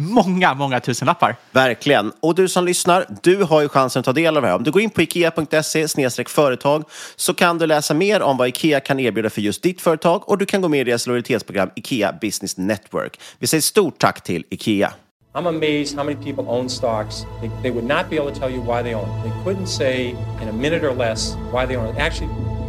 många, många tusenlappar. Verkligen. Och du som lyssnar, du har ju chansen att ta del av det här. Om du går in på ikea.se företag så kan du läsa mer om vad Ikea kan erbjuda för just ditt företag och du kan gå med i deras lojalitetsprogram Ikea Business Network. Vi säger stort tack till Ikea. I'm amazed how many people own stocks. They, they would not be able to tell you why they own. They couldn't say in a minute or less why they own. Actually,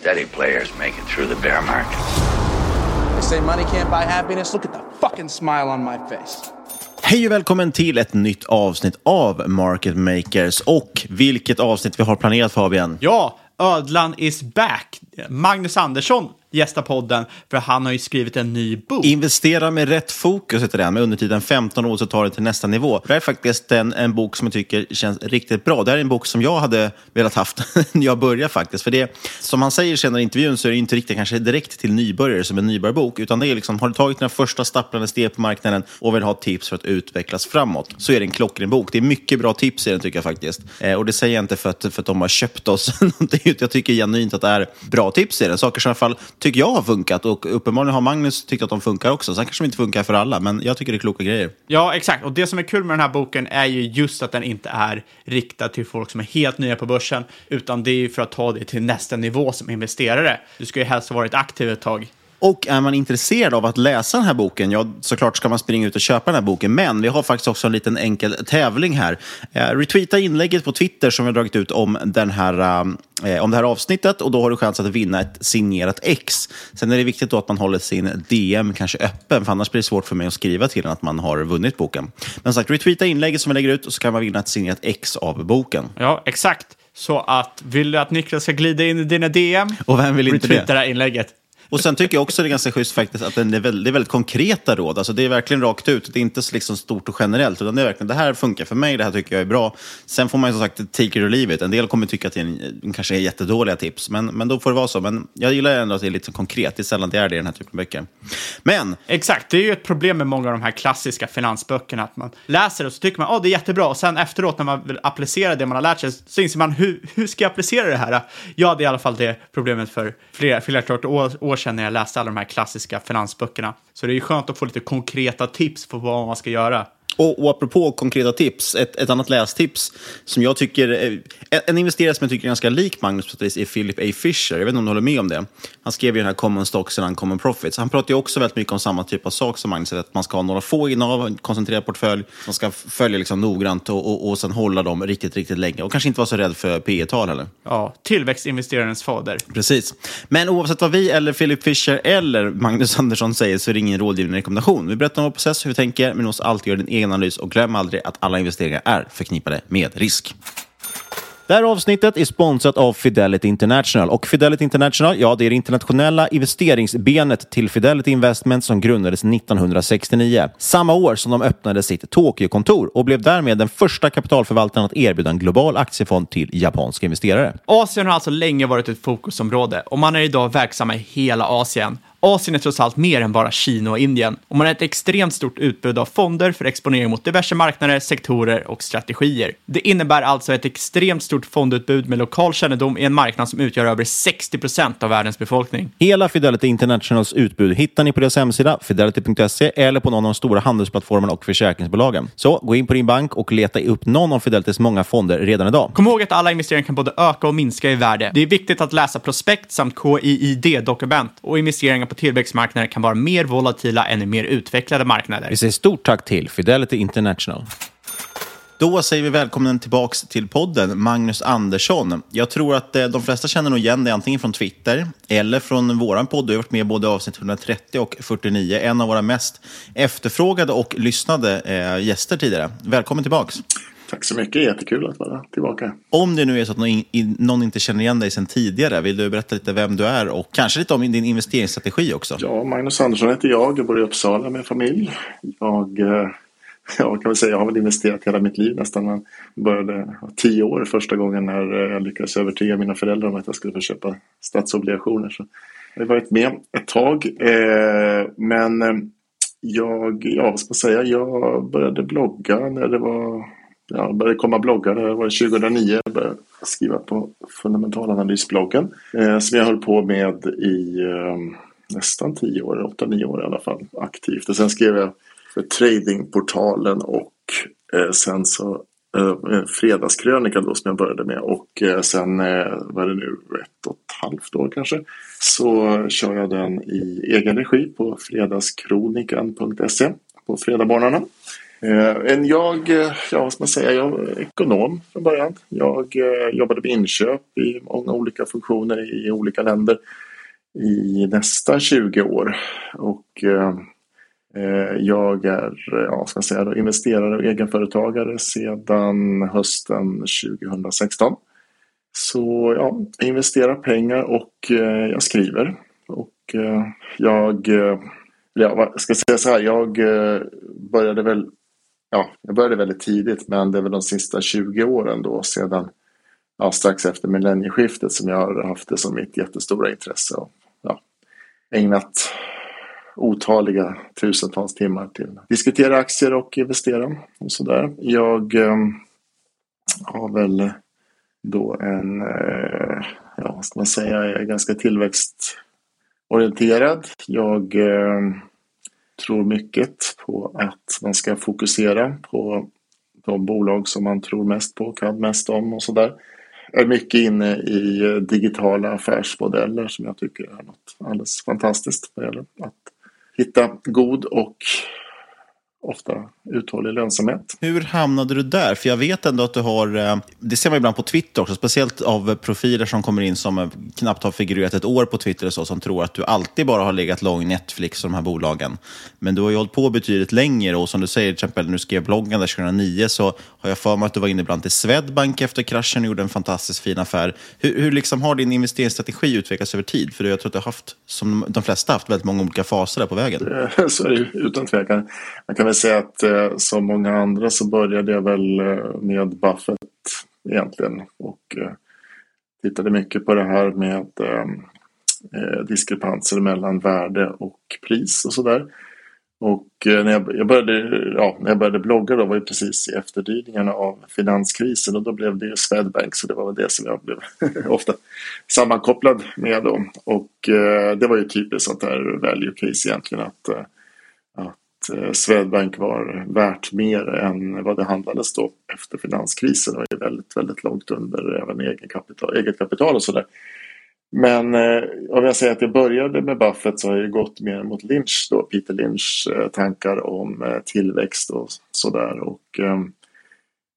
steady players make it through the bear market. They say money can't buy happiness. Look at the fucking smile on my face. Hej och välkommen till ett nytt avsnitt av Market Makers. Och vilket avsnitt vi har planerat Fabian. Ja, Ödlan is back. Magnus Andersson gästar podden för han har ju skrivit en ny bok. Investera med rätt fokus heter den. Med undertiden 15 år så tar det till nästa nivå. Det är faktiskt en, en bok som jag tycker känns riktigt bra. Det här är en bok som jag hade velat haft när jag började faktiskt. För det, som han säger senare i intervjun så är det inte riktigt kanske direkt till nybörjare som en nybörjarbok. Utan det är liksom, har du tagit dina första stapplande steg på marknaden och vill ha tips för att utvecklas framåt så är det en klockren bok. Det är mycket bra tips i den tycker jag faktiskt. Eh, och det säger jag inte för att, för att de har köpt oss någonting. utan Jag tycker genuint att det är bra tips i den. Saker som i alla fall tycker jag har funkat och uppenbarligen har Magnus tyckt att de funkar också. Sen kanske de inte funkar för alla, men jag tycker det är kloka grejer. Ja, exakt. Och det som är kul med den här boken är ju just att den inte är riktad till folk som är helt nya på börsen, utan det är ju för att ta det till nästa nivå som investerare. Du ska ju helst ha varit aktiv ett tag. Och är man intresserad av att läsa den här boken, ja såklart ska man springa ut och köpa den här boken. Men vi har faktiskt också en liten enkel tävling här. Eh, retweeta inlägget på Twitter som vi har dragit ut om, den här, eh, om det här avsnittet och då har du chans att vinna ett signerat ex. Sen är det viktigt då att man håller sin DM kanske öppen, för annars blir det svårt för mig att skriva till den att man har vunnit boken. Men sagt, retweeta inlägget som vi lägger ut och så kan man vinna ett signerat ex av boken. Ja, exakt. Så att vill du att Niklas ska glida in i dina DM, Och vem vill inte retweeta det? det här inlägget. Och sen tycker jag också det är ganska schysst faktiskt att det är väldigt, det är väldigt konkreta råd. Alltså det är verkligen rakt ut. Det är inte så liksom stort och generellt. Utan det är verkligen, det här funkar för mig, det här tycker jag är bra. Sen får man ju som sagt take it or leave it. En del kommer tycka att det är en, kanske är jättedåliga tips. Men, men då får det vara så. Men jag gillar ändå att det är lite konkret. Det är sällan det är det i den här typen av böcker. Men... Exakt, det är ju ett problem med många av de här klassiska finansböckerna. Att man läser och så tycker man att oh, det är jättebra. Och sen efteråt när man vill applicera det man har lärt sig så inser man hur, hur ska jag applicera det här? Jag hade i alla fall det problemet för flera, flera år, år sedan när jag läste alla de här klassiska finansböckerna. Så det är ju skönt att få lite konkreta tips på vad man ska göra. Och, och apropå konkreta tips, ett, ett annat lästips som jag tycker, en investerare som jag tycker är ganska lik Magnus på är Philip A. Fisher. Jag vet inte om du håller med om det. Han skrev ju den här Common Stocks and Uncommon Profits. Han pratar ju också väldigt mycket om samma typ av sak som Magnus, att man ska ha några få innehav, en koncentrerad portfölj, man ska följa liksom noggrant och, och, och sen hålla dem riktigt, riktigt länge. Och kanske inte vara så rädd för P tal heller. Ja, tillväxtinvesterarens fader. Precis. Men oavsett vad vi eller Philip Fisher eller Magnus Andersson säger så är det ingen rådgivning rekommendation. Vi berättar om vår process, hur vi tänker, men måste alltid göra din egen analys och glöm aldrig att alla investeringar är förknippade med risk. Det här avsnittet är sponsrat av Fidelity International. Och Fidelity International, ja, det är det internationella investeringsbenet till Fidelity Investment som grundades 1969. Samma år som de öppnade sitt Tokyo-kontor och blev därmed den första kapitalförvaltaren att erbjuda en global aktiefond till japanska investerare. Asien har alltså länge varit ett fokusområde och man är idag verksamma i hela Asien. Asien är trots allt mer än bara Kina och Indien och man har ett extremt stort utbud av fonder för exponering mot diverse marknader, sektorer och strategier. Det innebär alltså ett extremt stort fondutbud med lokal kännedom i en marknad som utgör över 60 procent av världens befolkning. Hela Fidelity Internationals utbud hittar ni på deras hemsida fidelity.se eller på någon av de stora handelsplattformarna och försäkringsbolagen. Så gå in på din bank och leta upp någon av Fidelitys många fonder redan idag. Kom ihåg att alla investeringar kan både öka och minska i värde. Det är viktigt att läsa prospekt samt KIID-dokument och investeringar på tillväxtmarknader kan vara mer volatila än i mer utvecklade marknader. Vi säger stort tack till Fidelity International. Då säger vi välkommen tillbaka till podden, Magnus Andersson. Jag tror att eh, de flesta känner nog igen dig antingen från Twitter eller från vår podd. Du har varit med både avsnitt 130 och 49. En av våra mest efterfrågade och lyssnade eh, gäster tidigare. Välkommen tillbaka. Tack så mycket, jättekul att vara tillbaka. Om det nu är så att någon, någon inte känner igen dig sedan tidigare, vill du berätta lite vem du är och kanske lite om din investeringsstrategi också? Ja, Magnus Andersson heter jag, jag bor i Uppsala med familj. Jag, eh, ja, kan väl säga, jag har väl investerat hela mitt liv nästan. Jag började tio år första gången när eh, jag lyckades övertyga mina föräldrar om att jag skulle få köpa statsobligationer. Så jag har varit med ett tag, eh, men jag, ja vad ska man säga, jag började blogga när det var ja, började komma bloggar. Det var 2009. Jag började skriva på fundamentalanalysbloggen. Eh, som jag höll på med i eh, nästan 10 år, 8-9 år i alla fall, aktivt. Och sen skrev jag för Tradingportalen och eh, sen så eh, Fredagskrönikan då som jag började med och eh, sen eh, var det nu ett och ett halvt år kanske så kör jag den i egen regi på fredagskronikan.se på fredagsmorgnarna. Eh, en jag, eh, ja vad ska man säga, jag är ekonom från början. Jag eh, jobbade med inköp i många olika funktioner i olika länder i nästan 20 år. Och jag är ja, ska säga, investerare och egenföretagare sedan hösten 2016. Så ja, jag investerar pengar och jag skriver. Och jag, ja, ska säga så här, jag började väl ja, jag började väldigt tidigt men det är väl de sista 20 åren då sedan ja, strax efter millennieskiftet som jag har haft det som mitt jättestora intresse och ja, ägnat otaliga tusentals timmar till att diskutera aktier och investera och sådär. Jag eh, har väl då en, eh, ja vad ska man säga, jag är ganska tillväxtorienterad. Jag eh, tror mycket på att man ska fokusera på de bolag som man tror mest på, kan mest om och sådär. Jag är mycket inne i digitala affärsmodeller som jag tycker är något alldeles fantastiskt vad gäller att hitta god och ofta uthållig lönsamhet. Hur hamnade du där? För jag vet ändå att du har, eh, det ser man ibland på Twitter också, speciellt av profiler som kommer in som eh, knappt har figurerat ett år på Twitter och så, som tror att du alltid bara har legat lång Netflix och de här bolagen. Men du har ju hållit på betydligt längre och som du säger, till exempel när du skrev bloggen där 2009 så har jag för mig att du var inne ibland till Swedbank efter kraschen och gjorde en fantastiskt fin affär. Hur, hur liksom har din investeringsstrategi utvecklats över tid? För jag tror att du har haft, som de flesta haft, väldigt många olika faser där på vägen. Så är det utan tvekan. Man kan väl säga att eh, som många andra så började jag väl eh, med Buffett egentligen. Och eh, tittade mycket på det här med eh, eh, diskrepanser mellan värde och pris och sådär. Och eh, när jag, jag, började, ja, när jag började blogga då var det precis i efterdyningarna av finanskrisen och då blev det ju Swedbank så det var väl det som jag blev ofta sammankopplad med då. Och det var ju typiskt sånt där value case egentligen att Eh, Swedbank var värt mer än vad det handlades då efter finanskrisen. Det var ju väldigt, väldigt långt under även eget kapital, eget kapital och sådär. Men eh, om jag säger att jag började med Buffett så har jag gått mer mot Lynch då, Peter Lynch eh, tankar om eh, tillväxt och sådär. Och eh,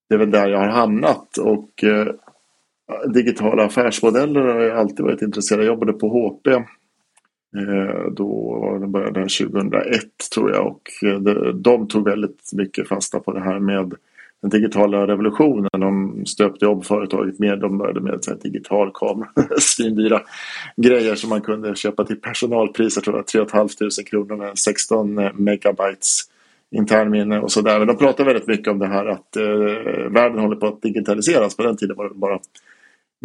det är väl där jag har hamnat. Och eh, digitala affärsmodeller har jag alltid varit intresserad av. Jag jobbade på HP Eh, då det började 2001 tror jag och eh, de tog väldigt mycket fasta på det här med den digitala revolutionen. De stöpte om företaget mer. De började med så digital kamera, svindyra grejer som man kunde köpa till personalpriser, tror jag, 3 500 kronor med 16 eh, megabytes internminne och sådär. Men de pratade väldigt mycket om det här att eh, världen håller på att digitaliseras. På den tiden var det bara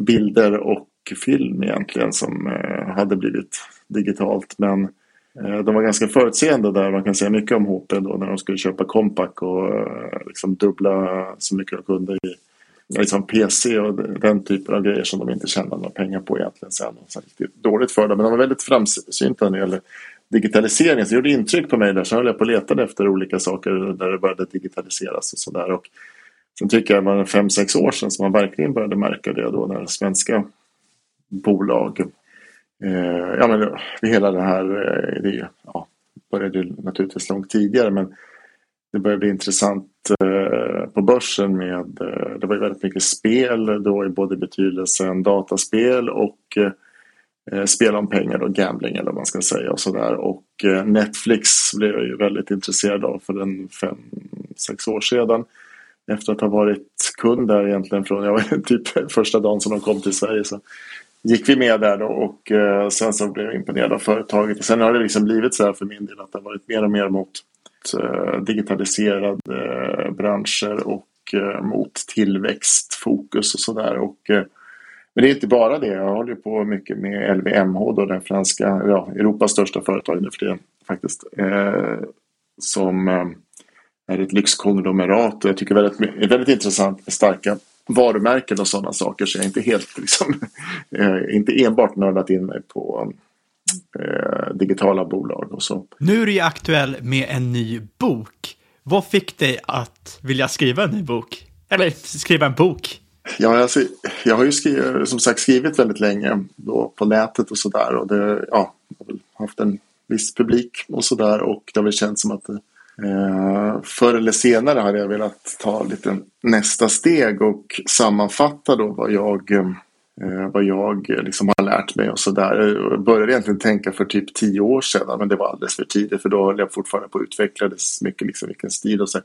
bilder och film egentligen som eh, hade blivit digitalt. Men eh, de var ganska förutseende där. Man kan säga mycket om HP då när de skulle köpa Compaq och eh, liksom dubbla så mycket de kunde i liksom PC och den typen av grejer som de inte tjänade några pengar på egentligen sen. sen dåligt för dem. Men de var väldigt framsynta när det gäller digitalisering. Så det gjorde intryck på mig där. Sen höll jag på och letade efter olika saker där det började digitaliseras och sådär. Sen tycker jag det var fem, sex år sedan som man verkligen började märka det då när svenska bolag Eh, ja, men hela det här eh, det, ja, började naturligtvis långt tidigare men det började bli intressant eh, på börsen med eh, det var ju väldigt mycket spel då i både betydelsen dataspel och eh, spel om pengar och gambling eller vad man ska säga och sådär. Och eh, Netflix blev jag ju väldigt intresserad av för en fem, sex år sedan. Efter att ha varit kund där egentligen från, jag var typ första dagen som de kom till Sverige så gick vi med där då och eh, sen så blev jag imponerad av företaget. Och sen har det liksom blivit så här för min del att det har varit mer och mer mot eh, digitaliserade eh, branscher och eh, mot tillväxtfokus och sådär. Eh, men det är inte bara det. Jag håller på mycket med LVMH, då, den franska, ja, Europas största företag nu för tiden faktiskt. Eh, som är ett lyxkonglomerat och jag tycker väldigt, väldigt intressant med starka varumärken och sådana saker. Så jag är inte helt liksom, inte enbart nördat in mig på eh, digitala bolag och så. Nu är du ju aktuell med en ny bok. Vad fick dig att vilja skriva en ny bok? Eller skriva en bok? Ja, alltså, jag har ju skrivit, som sagt skrivit väldigt länge då på nätet och sådär. Och det, ja, jag har haft en viss publik och sådär. Och det har väl känts som att Eh, förr eller senare hade jag velat ta lite nästa steg och sammanfatta då vad jag, eh, vad jag eh, liksom har lärt mig och sådär. Jag började egentligen tänka för typ tio år sedan men det var alldeles för tidigt för då höll jag fortfarande på att utvecklas mycket liksom vilken stil och så.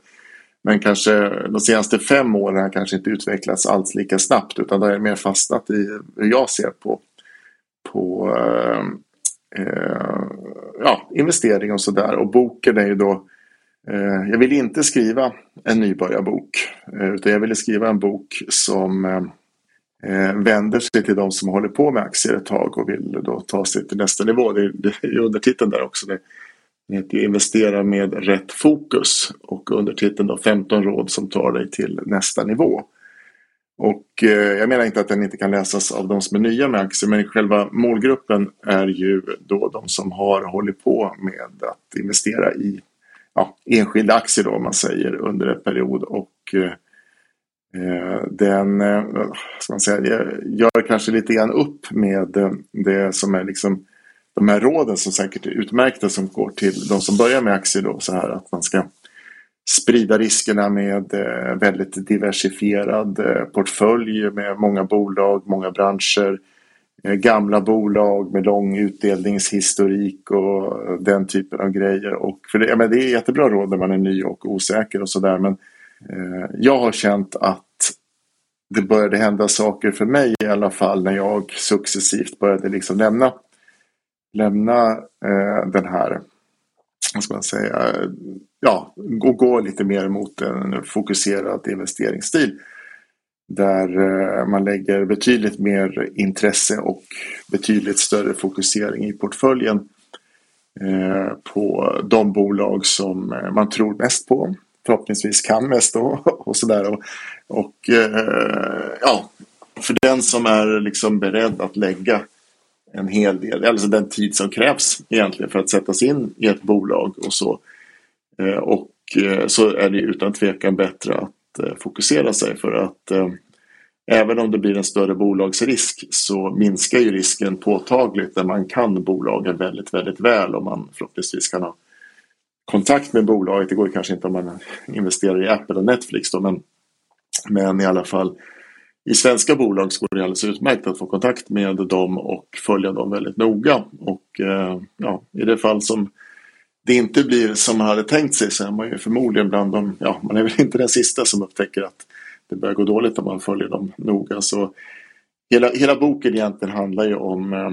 Men kanske de senaste fem åren har kanske inte utvecklats alls lika snabbt utan då har jag mer fastnat i hur jag ser på, på eh, eh ja, investering och sådär. Och boken är ju då Eh, Eh, jag ville inte skriva en nybörjarbok eh, utan jag ville skriva en bok som eh, vänder sig till de som håller på med aktier ett tag och vill då ta sig till nästa nivå. Det är undertiteln där också. Det heter Investera med rätt fokus och undertiteln då 15 råd som tar dig till nästa nivå. Och jag menar inte att den inte kan läsas av de som är nya med aktier men själva målgruppen är ju då de som har hållit på med att investera i ja, enskilda aktier då om man säger under en period. Och eh, eh, den eh, ska man säga, gör kanske lite grann upp med det som är liksom de här råden som säkert är utmärkta som går till de som börjar med aktier då så här att man ska sprida riskerna med väldigt diversifierad portfölj med många bolag, många branscher, Eh, gamla bolag med lång utdelningshistorik och den typen av grejer. Och för det, men det är jättebra råd när man är ny och osäker och sådär men eh, jag har känt att det började hända saker för mig i alla fall när jag successivt började liksom lämna, lämna eh, den här vad ska man säga, ja, gå, gå lite mer mot en fokuserad investeringsstil. Där eh, man lägger betydligt mer intresse och betydligt större fokusering i portföljen eh, på de bolag som eh, man tror mest på. Förhoppningsvis kan mest då och sådär. Och, och ja, för den som är liksom beredd att lägga en hel del, alltså den tid som krävs egentligen för att sätta sig in i ett bolag och så. Och så är det utan tvekan bättre att Eh, fokusera sig för att eh, även om det blir en större bolagsrisk så minskar ju risken påtagligt när man kan bolagen väldigt, väldigt väl och man förhoppningsvis kan ha kontakt med bolaget. Det går kanske inte om man investerar i Apple och Netflix då, men, men i alla fall i svenska bolag så går det alldeles utmärkt att få kontakt med dem och följa dem väldigt noga. Och eh, ja, i det fall som det inte blir som man hade tänkt sig så är man ju förmodligen bland de, ja man är väl inte den sista som upptäcker att det börjar gå dåligt om man följer dem noga. Så hela, hela boken egentligen handlar ju om eh,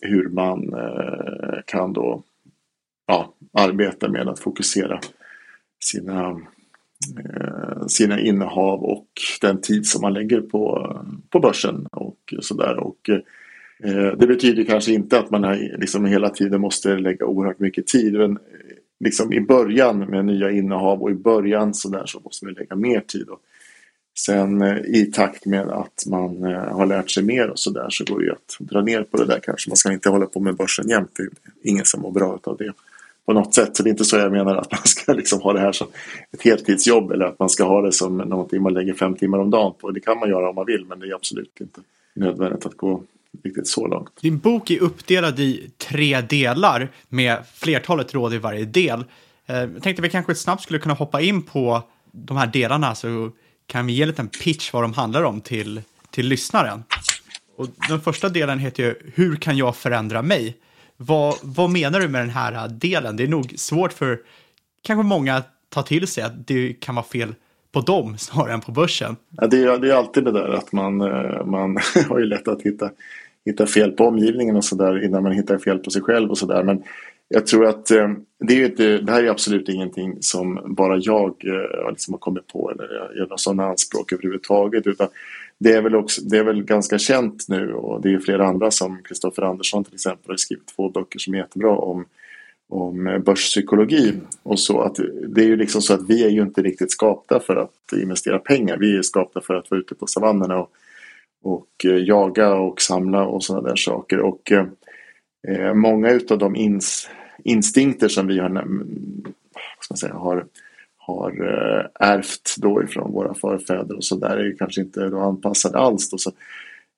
hur man eh, kan då ja, arbeta med att fokusera sina Eh, sina innehav och den tid som man lägger på, på börsen och sådär. Och, eh, Eh, det betyder kanske inte att man liksom hela tiden måste lägga oerhört mycket tid. Men eh, liksom i början med nya innehav och i början så där så måste vi lägga mer tid. Och sen eh, i takt med att man har lärt sig mer och så där så går det ju att dra ner på det där kanske. Man ska inte hålla på med börsen jämt. Det är ingen som mår bra av det på något sätt. Så det är inte så jag menar att man ska liksom ha det här som ett heltidsjobb eller att man ska ha det som någonting man lägger fem timmar om dagen på. Det kan man göra om man vill men det är absolut inte nödvändigt att gå riktigt så långt. Din bok är uppdelad i tre delar med flertalet råd i varje del. Eh, jag tänkte vi kanske snabbt skulle kunna hoppa in på de här delarna så kan vi ge en liten pitch vad de handlar om till, till lyssnaren. Och den första delen heter ju Hur kan jag förändra mig? Vad, vad menar du med den här delen? Det är nog svårt för kanske många att ta till sig att det kan vara fel på dem snarare än på börsen. Ja, det, är, det är alltid det där att man, eh, man har ju lätt att hitta, hitta fel på omgivningen och sådär innan man hittar fel på sig själv och sådär. Men jag tror att eh, det, är inte, det här är absolut ingenting som bara jag eh, liksom har kommit på eller gör sådana anspråk överhuvudtaget. Utan det är, väl också, det är väl ganska känt nu och det är flera andra som Kristoffer Andersson till exempel har skrivit två böcker som är jättebra om, om eh, börspsykologi och så att det är ju liksom så att vi är ju inte riktigt skapta för att investera pengar. Vi är skapta för att vara ute på savannerna och, och eh, jaga och samla och sådana där saker. Och eh, eh många utav de ins, instinkter som vi har, vad ska man säga, har har ärvt då ifrån våra förfäder och så där är ju kanske inte då anpassade alls. Då. Så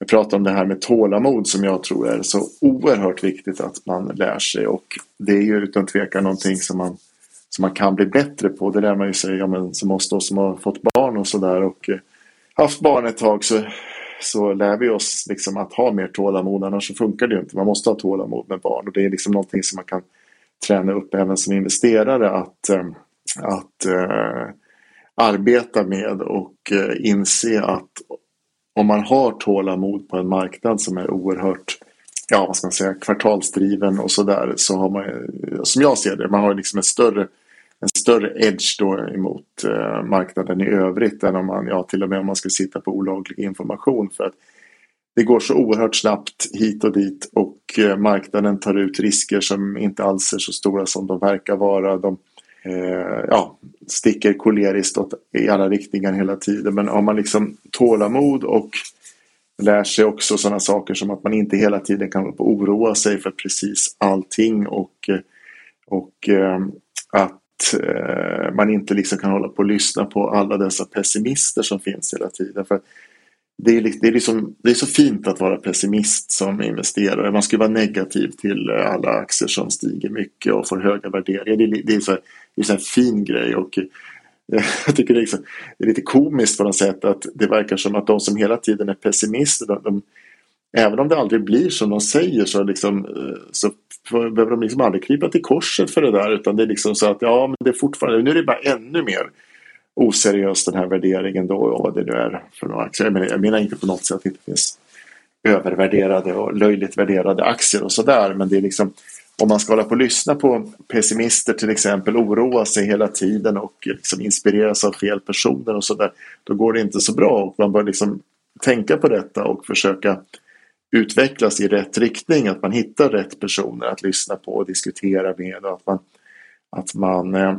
jag pratar om det här med tålamod som jag tror är så oerhört viktigt att man lär sig och det är ju utan tvekan någonting som man, som man kan bli bättre på. Det lär man ju sig ja, men, som oss då som har fått barn och sådär och eh, haft barn ett tag så, så lär vi oss liksom att ha mer tålamod annars så funkar det ju inte. Man måste ha tålamod med barn och det är liksom någonting som man kan träna upp även som investerare att eh, att eh, arbeta med och eh, inse att om man har tålamod på en marknad som är oerhört ja, vad ska man säga, kvartalsdriven och sådär så har man, som jag ser det, man har liksom en större, en större edge då emot eh, marknaden i övrigt än om man, ja till och med om man skulle sitta på olaglig information för att det går så oerhört snabbt hit och dit och eh, marknaden tar ut risker som inte alls är så stora som de verkar vara. De, eh, ja, sticker koleriskt åt, i alla riktningar hela tiden. Men har man liksom tålamod och lär sig också sådana saker som att man inte hela tiden kan oroa sig för precis allting och, och eh, att eh, man inte liksom kan hålla på och lyssna på alla dessa pessimister som finns hela tiden. För det är, liksom, det, är liksom, det är så fint att vara pessimist som investerare. Man ska vara negativ till eh, alla aktier som stiger mycket och får höga värderingar. Det, är, det är så det är fin grej och jag tycker det är, liksom, det är, lite komiskt på något sätt att det verkar som att de som hela tiden är pessimister, de, de, även om det aldrig blir som de säger så, liksom, eh, så behöver de liksom aldrig krypa till korset för det där utan det är liksom så att ja men det är fortfarande, nu är det bara ännu mer oseriös den här värderingen då och vad det nu är för några aktier. Jag menar, jag menar inte på något sätt att det inte finns övervärderade och löjligt värderade aktier och sådär men det är liksom om man ska hålla på och lyssna på pessimister till exempel, oroa sig hela tiden och liksom inspireras av fel personer och sådär, då går det inte så bra och man bör liksom tänka på detta och försöka utvecklas i rätt riktning, att man hittar rätt personer att lyssna på och diskutera med och att man, att man eh,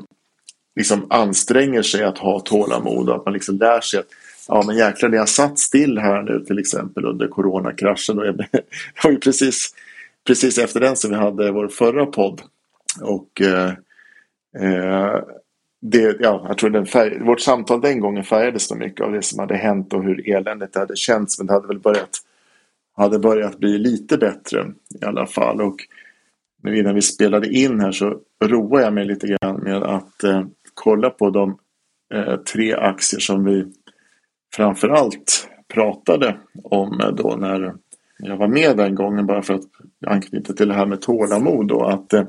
liksom anstränger sig att ha tålamod och att man liksom lär sig att ja men jäklar, när jag satt still här nu till exempel under coronakraschen och det var ju precis precis efter den som vi hade vår förra podd. Och eh, eh, det, ja, jag tror den färg, vårt samtal den gången färgades så mycket av det som hade hänt och hur eländigt det hade känts. Men det hade väl börjat, hade börjat bli lite bättre i alla fall. Och nu innan vi spelade in här så roade jag mig lite grann med att eh, kolla på de eh, tre aktier som vi framförallt pratade om eh, då när jag var med den gången bara för att anknyta till det här med tålamod då att eh,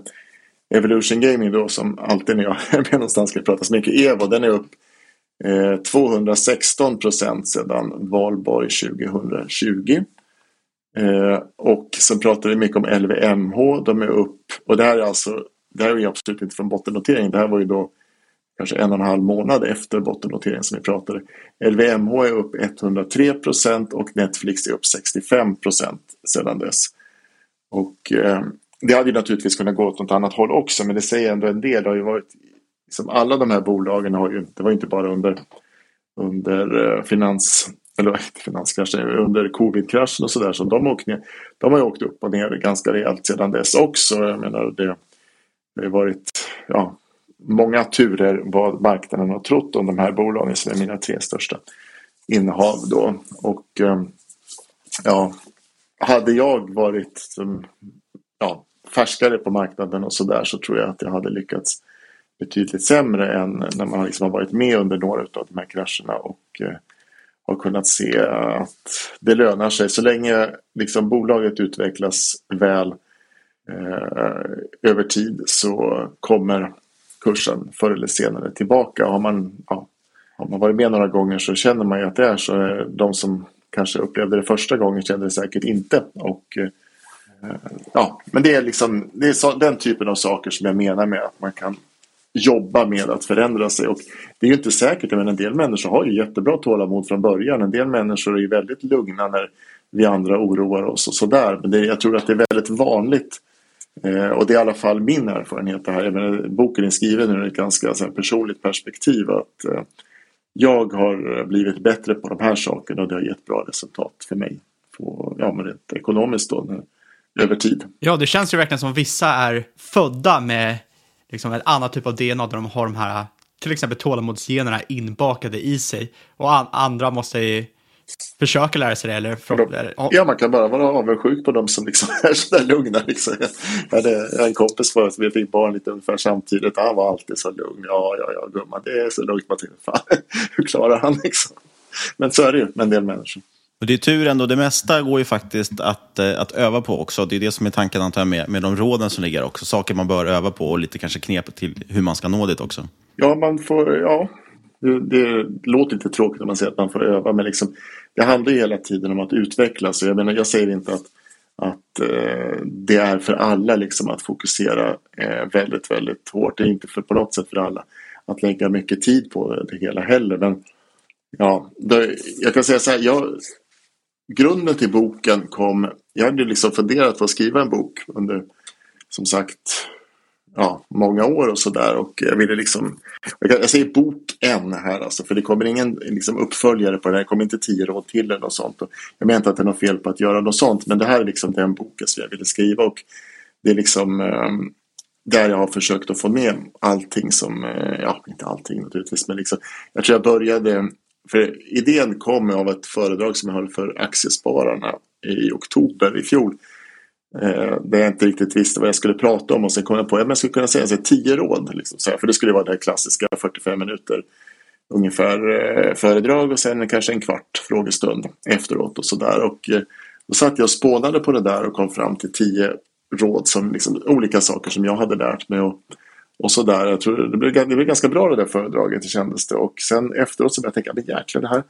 Evolution Gaming då som alltid när jag är med någonstans ska prata så mycket Evo den är upp eh, 216 procent sedan valborg 2020. Eh, och sen pratar vi mycket om LVMH, de är upp och det här är alltså det här är absolut inte från bottennotering, det här var ju då kanske en och en halv månad efter bottennoteringen som vi pratade. LVMH är upp 103 procent och Netflix är upp 65 procent sedan dess. Och eh, det hade ju naturligtvis kunnat gå åt något annat håll också men det säger ändå en del. Det har ju varit, liksom alla de här bolagen har ju, det var inte bara under, under eh, finans eller finanskraschen, under covid-kraschen och sådär som de åkt ner. De har ju åkt upp och ner ganska rejält sedan dess också. Jag menar det, det har varit ja, många turer vad marknaden har trott om de här bolagen som är mina tre största innehav då. Och eh, ja, hade jag varit ja, färskare på marknaden och sådär så tror jag att jag hade lyckats betydligt sämre än när man liksom har varit med under några av de här krascherna och eh, har kunnat se att det lönar sig. Så länge liksom bolaget utvecklas väl eh, över tid så kommer kursen förr eller senare tillbaka. Har man, ja, har man varit med några gånger så känner man ju att det är så. De som kanske upplevde det första gången kände det säkert inte. Och, eh, ja, men det är, liksom, det är så, den typen av saker som jag menar med att man kan jobba med att förändra sig. Och det är ju inte säkert, men en del människor har ju jättebra tålamod från början. En del människor är ju väldigt lugna när vi andra oroar oss och sådär. Men det, jag tror att det är väldigt vanligt Eh, och det är i alla fall min erfarenhet det här. Jag menar, boken är skriven ur ett ganska så här, personligt perspektiv. Att eh, jag har blivit bättre på de här sakerna och det har gett bra resultat för mig. På, ja, men rent ekonomiskt då, över tid. Ja, det känns ju verkligen som vissa är födda med liksom, en annan typ av DNA där de har de här till exempel tålamodsgenerna inbakade i sig. Och an andra måste försöker lära sig det? Eller de, ja, man kan bara vara avundsjuk på de som liksom är sådär lugna. Liksom. Jag hade en kompis förut, vi fick barn lite ungefär samtidigt. Han var alltid så lugn. Ja, ja, ja, gumman, det är så lugnt. Man tänker, fan, hur klarar han liksom? Men så är det ju med en del människor. Och det är tur ändå, det mesta går ju faktiskt att, eh, att öva på också. Det är det som är tanken antar jag med, med de råden som ligger också. Saker man bör öva på och lite kanske knep till hur man ska nå dit också. Ja, man får, ja, det, det, låter lite tråkigt om man säger att man får öva, men liksom, det handlar ju hela tiden om att utvecklas. Jag, menar, jag säger inte att, att eh, det är för alla liksom, att fokusera eh, väldigt, väldigt hårt. Det är inte för, på något sätt för alla att lägga mycket tid på det hela heller. Men ja, det, jag kan säga så här, jag, grunden till boken kom, jag hade liksom funderat på att skriva en bok under, som sagt, ja, många år och sådär. Och jag ville liksom, jag säger bok en här alltså, för det kommer ingen liksom, uppföljare på det här. Det kommer inte tio råd till eller något sånt. Och jag menar inte att det är något fel på att göra något sånt, men det här är liksom den boken som jag ville skriva. Och det är liksom um, där jag har försökt att få med allting som, eh, ja, inte allting naturligtvis, men liksom, jag tror jag började, för idén kom av ett föredrag som jag höll för Aktiespararna i oktober i fjol Eh, där jag inte riktigt visste vad jag skulle prata om och sen kom jag på att jag skulle kunna säga så här, tio råd. Liksom, så här, för det skulle vara det här klassiska 45 minuter ungefär eh, föredrag och sen kanske en kvart frågestund efteråt och sådär. Och eh, då satt jag och spånade på det där och kom fram till tio råd som liksom, olika saker som jag hade lärt mig. Och, och så där. Jag tror det blev, det blev ganska bra det där föredraget, det kändes det. Och sen efteråt så började jag tänka, men jäklar det här,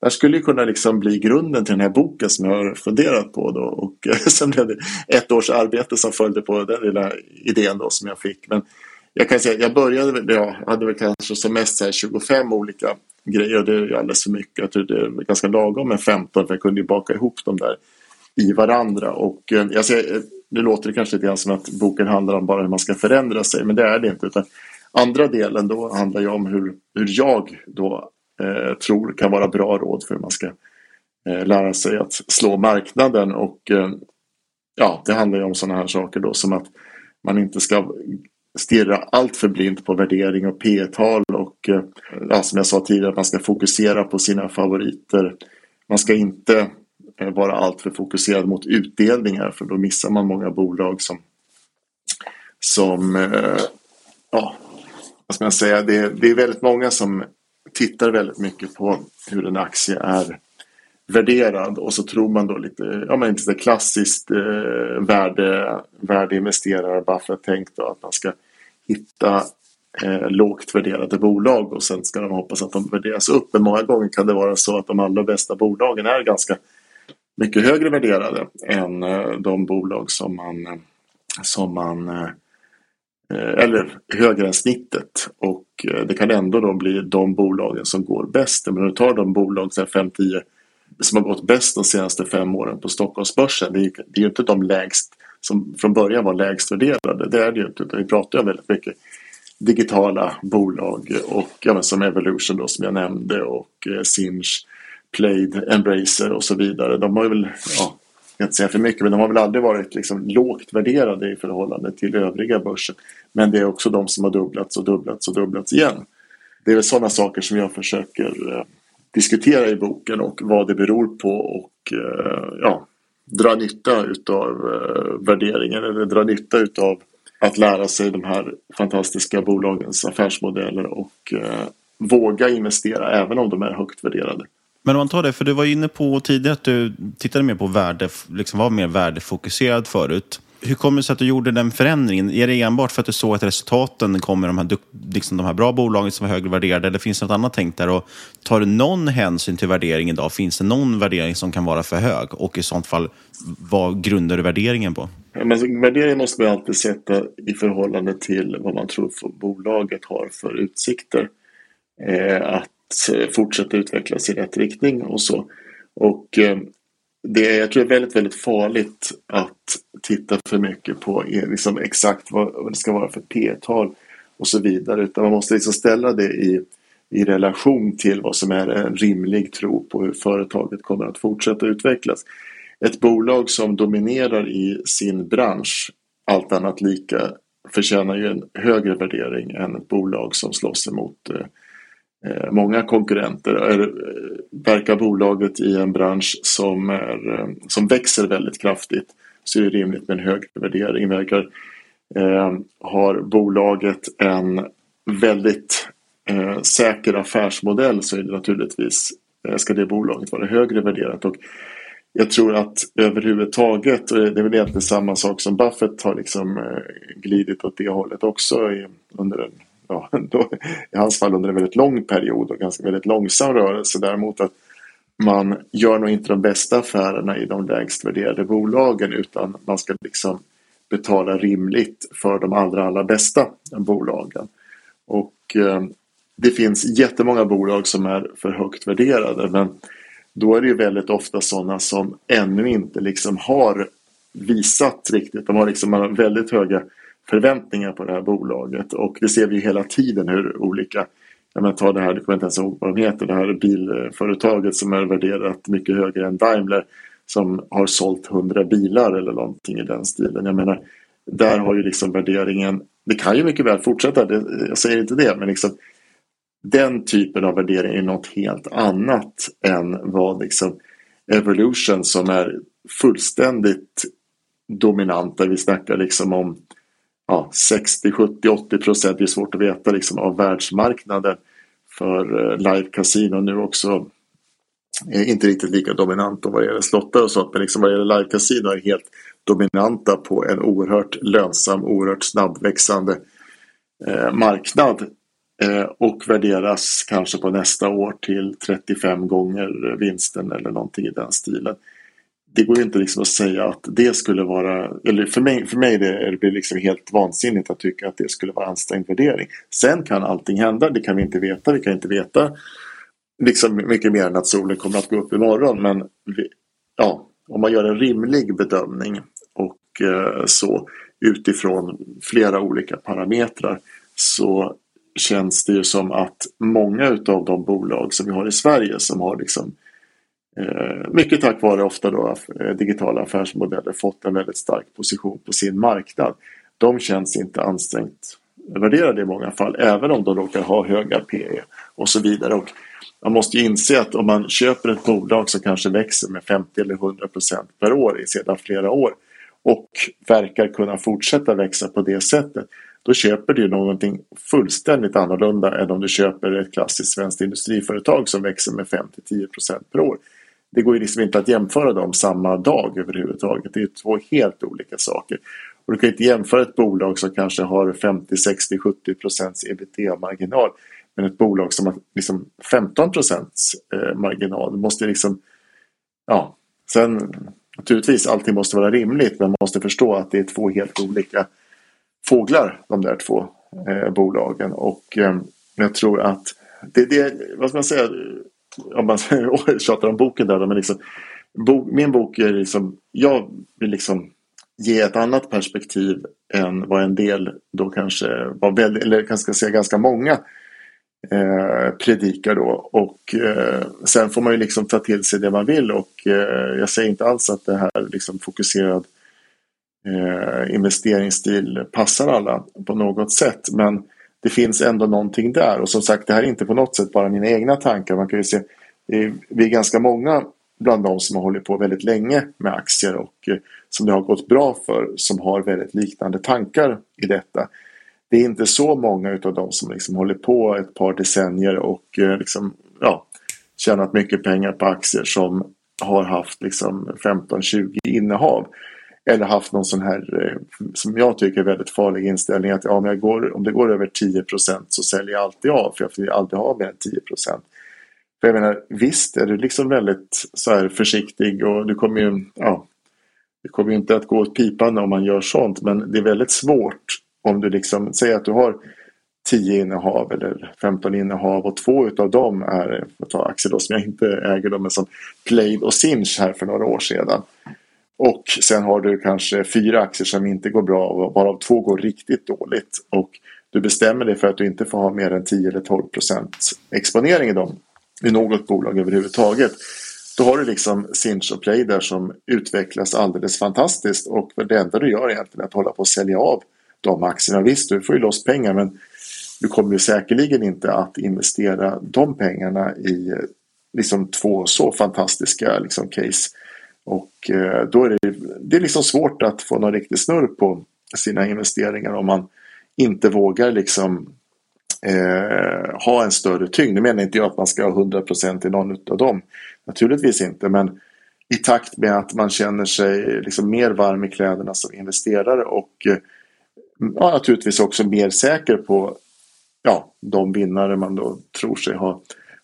det här skulle ju kunna liksom bli grunden till den här boken som jag har funderat på då. Och eh, sen blev det ett års arbete som följde på den lilla idén då som jag fick. Men jag kan säga, jag började, jag hade väl kanske som mest 25 olika grejer. och Det är ju alldeles för mycket. Jag tror det är ganska lagom med 15 för jag kunde ju baka ihop dem där i varandra. Och eh, jag ser, eh, nu låter det kanske lite grann som att boken handlar om bara hur man ska förändra sig, men det är det inte. Utan andra delen då handlar ju om hur, hur jag då eh, tror kan vara bra råd för hur man ska eh, lära sig att slå marknaden. Och eh, ja, det handlar ju om sådana här saker då som att man inte ska stirra allt för blint på värdering och P-tal och eh, ja, som jag sa tidigare att man ska fokusera på sina favoriter. Man ska inte eh, vara alltför fokuserad mot utdelningar för då missar man många bolag som som eh, ja, vad ska man säga, det, det är väldigt många som tittar väldigt mycket på hur en aktie är värderad och så tror man då lite, ja men inte så klassiskt eh, värde, värdeinvesterare Buffett tänkt då att man ska hitta eh, lågt värderade bolag och sen ska de hoppas att de värderas upp. Men många gånger kan det vara så att de allra bästa bolagen är ganska mycket högre värderade än eh, de bolag som man, som man eh, Eh, eller högre än snittet. Och eh, det kan ändå då bli de bolagen som går bäst. Men om du tar de bolag, 5-10 som har gått bäst de senaste fem åren på Stockholmsbörsen. Det är, det är ju inte de lägst som från början var lägst värderade. Det är det ju inte. Vi pratar ju om väldigt mycket digitala bolag och ja, som Evolution då som jag nämnde och eh, Sinch, Played, Embracer och så vidare. De har ju väl, ja, ska inte säga för mycket, men de har väl aldrig varit liksom lågt värderade i förhållande till övriga börsen. Men det är också de som har dubblats och dubblats och dubblats igen. Det är väl sådana saker som jag försöker eh, diskutera i boken och vad det beror på och eh, ja, dra nytta utav eh, värderingen eller dra nytta utav att lära sig de här fantastiska bolagens affärsmodeller och eh, våga investera även om de är högt värderade. Men om man tar det, för du var inne på tidigare att du tittade mer på värde, liksom var mer värdefokuserad förut. Hur kommer det sig att du gjorde den förändringen? Är det enbart för att du såg att resultaten kommer de här, liksom de här bra bolagen som var högre värderade eller finns det något annat tänkt där? Och tar du någon hänsyn till värdering idag? Finns det någon värdering som kan vara för hög? Och i sånt fall, vad grundar du värderingen på? Ja, men värderingen måste man alltid sätta i förhållande till vad man tror bolaget har för utsikter. Eh, att Eh, fortsätta utvecklas i rätt riktning och så. Och eh, det, jag tror det är väldigt, väldigt farligt att titta för mycket på eh, liksom exakt vad, vad det ska vara för p-tal och så vidare. Utan man måste liksom ställa det i, i relation till vad som är en rimlig tro på hur företaget kommer att fortsätta utvecklas. Ett bolag som dominerar i sin bransch, allt annat lika, förtjänar ju en högre värdering än ett bolag som slåss emot eh, Eh, Eh, många konkurrenter. Är, eh, verkar bolaget i en bransch som, är, eh, som växer väldigt kraftigt så är det rimligt med en hög värdering. Verkar, eh, har bolaget en väldigt eh, säker affärsmodell så är det naturligtvis eh, ska det bolaget vara högre värderat. Och jag tror att överhuvudtaget, och det är väl egentligen samma sak som Buffett har liksom glidit åt det hållet också i, under en i hans fall under en väldigt lång period och ganska väldigt långsam rörelse. Däremot att man gör nog inte de bästa affärerna i de lägst värderade bolagen utan man ska liksom betala rimligt för de allra, allra bästa bolagen. Och eh, det finns jättemånga bolag som är för högt värderade men då är det ju väldigt ofta sådana som ännu inte liksom har visat riktigt. De har liksom väldigt höga förväntningar på det här bolaget och det ser vi hela tiden hur olika Ja, men ta det här, du kommer inte ens ihåg vad de heter, det här bilföretaget som är värderat mycket högre än Daimler som har sålt 100 bilar eller någonting i den stilen. Jag menar, där har ju liksom värderingen, det kan ju mycket väl fortsätta, det, jag säger inte det, men liksom den typen av värdering är något helt annat än vad liksom Evolution som är fullständigt dominanta. Vi snackar liksom om ja, 60, 70, 80 procent, det är svårt att veta, liksom, av världsmarknaden för eh, live-casino nu också är inte riktigt lika dominant vad det gäller slottar och sånt. Men liksom vad gäller live-casino är helt dominanta på en oerhört lönsam, oerhört snabbväxande eh, marknad. Eh, och värderas kanske på nästa år till 35 gånger vinsten eller någonting i den stilen. Det går ju inte liksom att säga att det skulle vara, eller för mig, för mig det, det liksom helt vansinnigt att tycka att det skulle vara ansträngd värdering. Sen kan allting hända, det kan vi inte veta, vi kan inte veta liksom mycket mer än att solen kommer att gå upp imorgon. Men vi, ja, om man gör en rimlig bedömning och eh, så utifrån flera olika parametrar så känns det ju som att många utav de bolag som vi har i Sverige som har liksom Eh, mycket tack vare ofta då eh, digitala affärsmodeller fått en väldigt stark position på sin marknad. De känns inte ansträngt värderade i många fall även om de råkar ha höga PE och så vidare. Och man måste ju inse att om man köper ett bolag som kanske växer med 50 eller 100 procent per år i sedan flera år och verkar kunna fortsätta växa på det sättet då köper du någonting fullständigt annorlunda än om du köper ett klassiskt svenskt industriföretag som växer med 5-10 procent per år. Det går ju liksom inte att jämföra dem samma dag överhuvudtaget. Det är två helt olika saker. Och du kan inte jämföra ett bolag som kanske har 50, 60, 70 procents ebitda-marginal men ett bolag som har liksom 15 procents eh, marginal. marginal måste liksom... Ja, sen naturligtvis allting måste vara rimligt men man måste förstå att det är två helt olika fåglar de där två eh, bolagen och eh, jag tror att det, det, vad ska man säga, om man tjatar om boken där men liksom, bo, min bok är liksom, jag vill liksom ge ett annat perspektiv än vad en del då kanske var väldigt, eller kanske säga ganska många eh, predikar då. Och eh, sen får man ju liksom ta till sig det man vill och eh, jag säger inte alls att det här liksom fokuserad eh, investeringsstil passar alla på något sätt. Men det finns ändå någonting där och som sagt det här är inte på något sätt bara mina egna tankar. Man kan ju se, vi är ganska många bland de som har hållit på väldigt länge med aktier och eh, som det har gått bra för som har väldigt liknande tankar i detta det är inte så många av de som liksom håller på ett par decennier och eh, liksom, ja, tjänat mycket pengar på aktier som har haft liksom 15-20 innehav. Eller haft någon sån här, eh, som jag tycker är väldigt farlig inställning att ja, om, jag går, om det går över 10% så säljer jag alltid av för jag vill alltid ha mer än 10% För jag menar, visst är du liksom väldigt så här försiktig och du kommer ju, ja, det kommer ju inte att gå åt pipan om man gör sånt men det är väldigt svårt om du liksom säger att du har 10 innehav eller 15 innehav och två utav dem är, för att ta aktier då, som jag inte äger dem, men som Plaid och Sinch här för några år sedan. Och sen har du kanske fyra aktier som inte går bra varav två går riktigt dåligt. Och du bestämmer dig för att du inte får ha mer än 10 eller 12 procents exponering i dem. I något bolag överhuvudtaget. Då har du liksom Sinch och Play där som utvecklas alldeles fantastiskt och det enda du gör egentligen är att hålla på att sälja av de aktierna. Visst, du får ju loss pengar men du kommer ju säkerligen inte att investera de pengarna i eh, liksom två så fantastiska liksom, case. Och eh, då är det, det är liksom svårt att få någon riktig snurr på sina investeringar om man inte vågar liksom eh, ha en större tyngd. Nu menar inte jag att man ska ha 100% i någon av dem. Naturligtvis inte men i takt med att man känner sig liksom mer varm i kläderna som investerare och eh, ja, naturligtvis också mer säker på ja, de vinnare man då tror sig ha,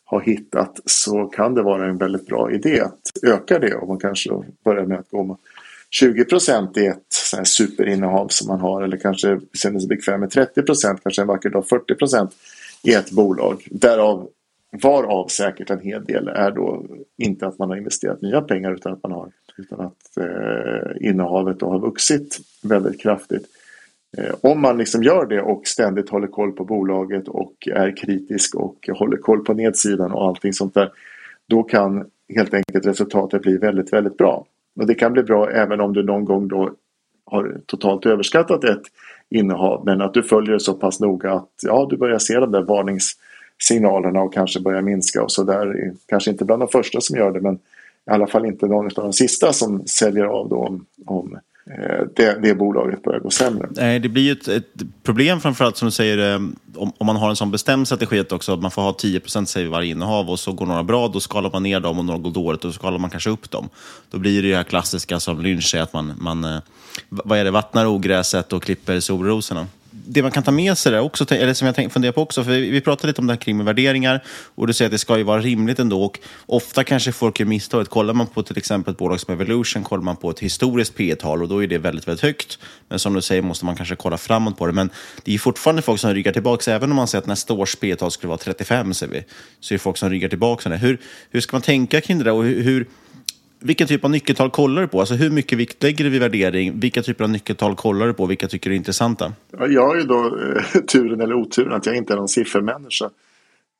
har hittat så kan det vara en väldigt bra idé att öka det och man kanske börjar med att gå med 20 i ett så här superinnehav som man har eller kanske känner sig bekväm med 30 kanske en vacker dag 40 i ett bolag. Därav varav säkert en hel del är då inte att man har investerat nya pengar utan att man har utan att eh, innehavet då har vuxit väldigt kraftigt. Eh, om man liksom gör det och ständigt håller koll på bolaget och är kritisk och håller koll på nedsidan och allting sånt där. Då kan helt enkelt resultatet bli väldigt, väldigt bra. Och det kan bli bra även om du någon gång då har totalt överskattat ett innehav. Men att du följer det så pass noga att ja, du börjar se de där varningssignalerna och kanske börjar minska och så där. Kanske inte bland de första som gör det men i alla fall inte någon av de sista som säljer av då om, om eh, Eh, det, det bolaget börjar gå sämre. Nej, det blir ju ett, ett problem framförallt som du säger, eh, om, om man har en sån bestämd strategi att också att man får ha 10 säger vi varje innehav och så går några bra, då skalar man ner dem och några går dåligt och så skalar man kanske upp dem. Då blir det ju det här klassiska som Lynch säger, att man, man vad är det, vattnar ogräset och klipper solrosorna det man kan ta med sig där också, eller som jag funderar på också, för vi pratade lite om det här kring med värderingar och du säger att det ska ju vara rimligt ändå och ofta kanske folk gör misstaget. Kollar man på till exempel ett bolag som Evolution, kollar man på ett historiskt P tal och då är det väldigt, väldigt högt. Men som du säger måste man kanske kolla framåt på det. Men det är fortfarande folk som ryggar tillbaka, även om man säger att nästa års P tal skulle vara 35, säger vi, så är det folk som ryggar tillbaka. Hur, hur ska man tänka kring det där och hur, hur vilken typ av nyckeltal kollar du på? Alltså hur mycket vikt lägger du vid värdering? Vilka typer av nyckeltal kollar du på? Vilka tycker du är intressanta? Jag har ju då eh, turen eller oturen att jag inte är någon siffermänniska.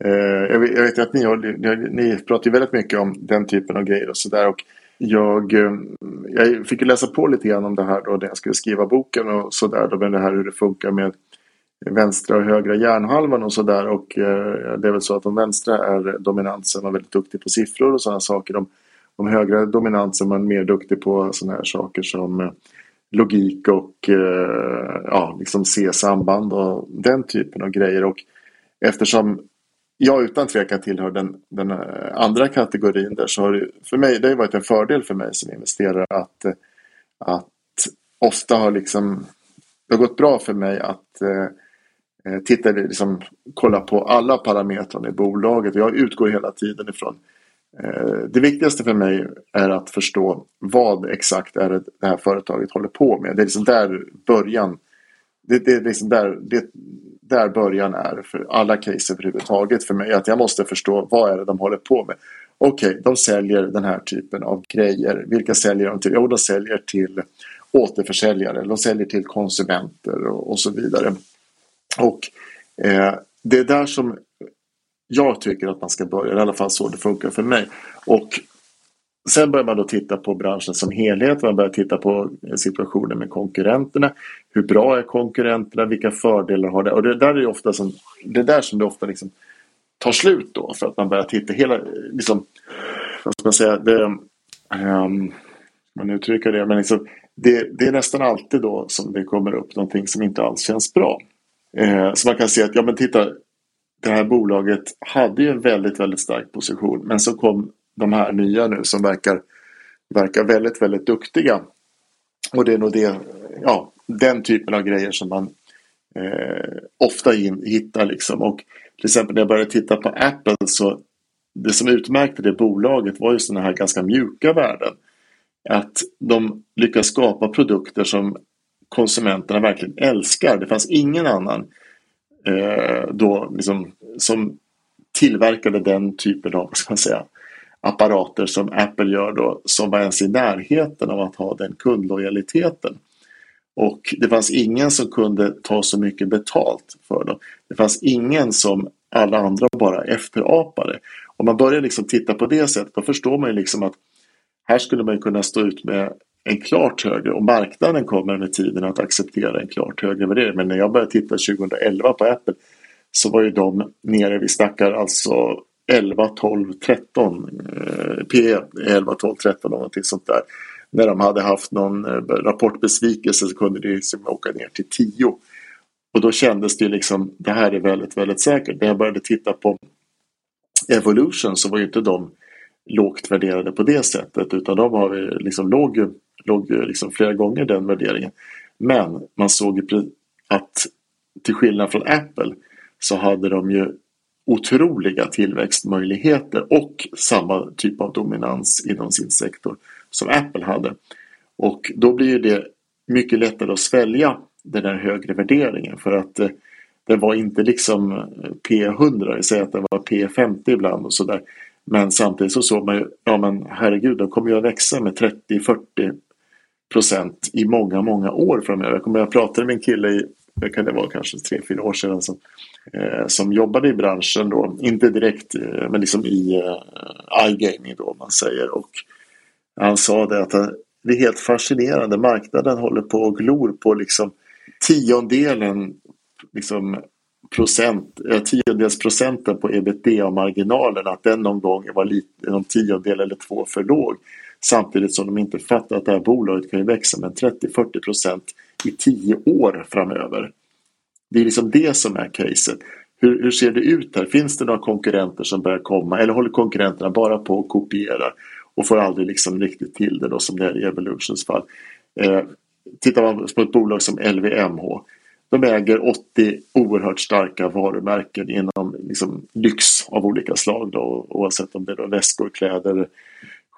Eh, jag, vet, jag vet att ni, har, ni, ni pratar ju väldigt mycket om den typen av grejer och sådär. Jag, eh, jag fick ju läsa på lite grann om det här då när jag skulle skriva boken och sådär. Men det här hur det funkar med vänstra och högra hjärnhalvan och sådär. Och eh, det är väl så att de vänstra är dominansen och väldigt duktig på siffror och sådana saker. De, de högre dominansen man mer duktig på sådana här saker som eh, logik och eh, ja, liksom se samband och den typen av grejer. Och eftersom jag utan tvekan tillhör den, den eh, andra kategorin där så har det för mig det har varit en fördel för mig som investerare att, att ofta har liksom det har gått bra för mig att eh, titta, liksom, kolla på alla parametrar i bolaget. Jag utgår hela tiden ifrån Eh, det viktigaste för mig är att förstå vad exakt är det, det här företaget håller på med. Det är liksom där början det, det är liksom där, det, där början är för alla case överhuvudtaget för mig. Att jag måste förstå vad är det de håller på med. Okej, okay, de säljer den här typen av grejer. Vilka säljer de till? Jo, de säljer till återförsäljare. De säljer till konsumenter och, och så vidare. Och eh, det är där som jag tycker att man ska börja, i alla fall så det funkar för mig. Och Sen börjar man då titta på branschen som helhet, man börjar titta på eh, situationen med konkurrenterna. Hur bra är konkurrenterna? Vilka fördelar har det? Och det där är ofta som, det där som det ofta liksom tar slut då för att man börjar titta hela, liksom, vad ska man säga, det, um, man uttrycker det, men liksom, det, det, är nästan alltid då som det kommer upp någonting som inte alls känns bra. Eh, så man kan se att, ja men titta, det här bolaget hade ju en väldigt, väldigt stark position. Men så kom de här nya nu som verkar, verkar väldigt, väldigt duktiga. Och det är nog det, ja, den typen av grejer som man eh, ofta in, hittar. Liksom. Och till exempel när jag började titta på Apple så det som utmärkte det bolaget var ju sådana här ganska mjuka värden. Att de lyckas skapa produkter som konsumenterna verkligen älskar. Det fanns ingen annan eh, Eh, då liksom, som tillverkade den typen av ska man säga, apparater som Apple gör då som var ens i närheten av att ha den kundlojaliteten. Och det fanns ingen som kunde ta så mycket betalt för dem. Det fanns ingen som alla andra bara efterapade. Om man börjar liksom titta på det sättet då förstår man ju liksom att här skulle man kunna stå ut med en klart högre och marknaden kommer med tiden att acceptera en klart högre värdering. Men när jag började titta 2011 på Apple så var ju de nere, vi snackar alltså 11, 12, 13 P 11, 12, 13 någonting sånt där. När de hade haft någon eh, rapportbesvikelse så kunde det liksom åka ner till 10. Och då kändes det liksom, det här är väldigt, väldigt säkert. När jag började titta på Evolution så var ju inte de lågt värderade på det sättet utan de har liksom låg låg liksom flera gånger den värderingen. Men man såg ju att till skillnad från Apple så hade de ju otroliga tillväxtmöjligheter och samma typ av dominans inom sin sektor som Apple hade. Och då blir det mycket lättare att svälja den här högre värderingen för att eh, det var inte liksom eh, P100, säg att det var P50 ibland och sådär. Men samtidigt så såg man ju, ja men herregud, de kommer ju att växa med 30-40 procent i många, många år framöver. Jag kommer att prata med en kille i, det kan det vara kanske tre, fyra år sedan som, eh, som jobbade i branschen då, inte direkt eh, men liksom i eh, iGaming då man säger och han sa det att eh, det är helt fascinerande, marknaden håller på och glor på liksom tiondelen liksom procent, eh, tiondels procenten på ebitda-marginalen att den någon gång var lite, någon tiondel eller två för låg. Samtidigt som de inte fattar att det här bolaget kan ju växa med 30-40 procent i 10 år framöver. Det är liksom det som är caset. Hur, hur, ser det ut här? Finns det några konkurrenter som börjar komma eller håller konkurrenterna bara på att kopiera och får aldrig liksom riktigt till det då som det är i Evolutions fall. Eh, tittar man på ett bolag som LVMH de äger 80 oerhört starka varumärken inom liksom, lyx av olika slag. Då, oavsett om det är väskor, kläder,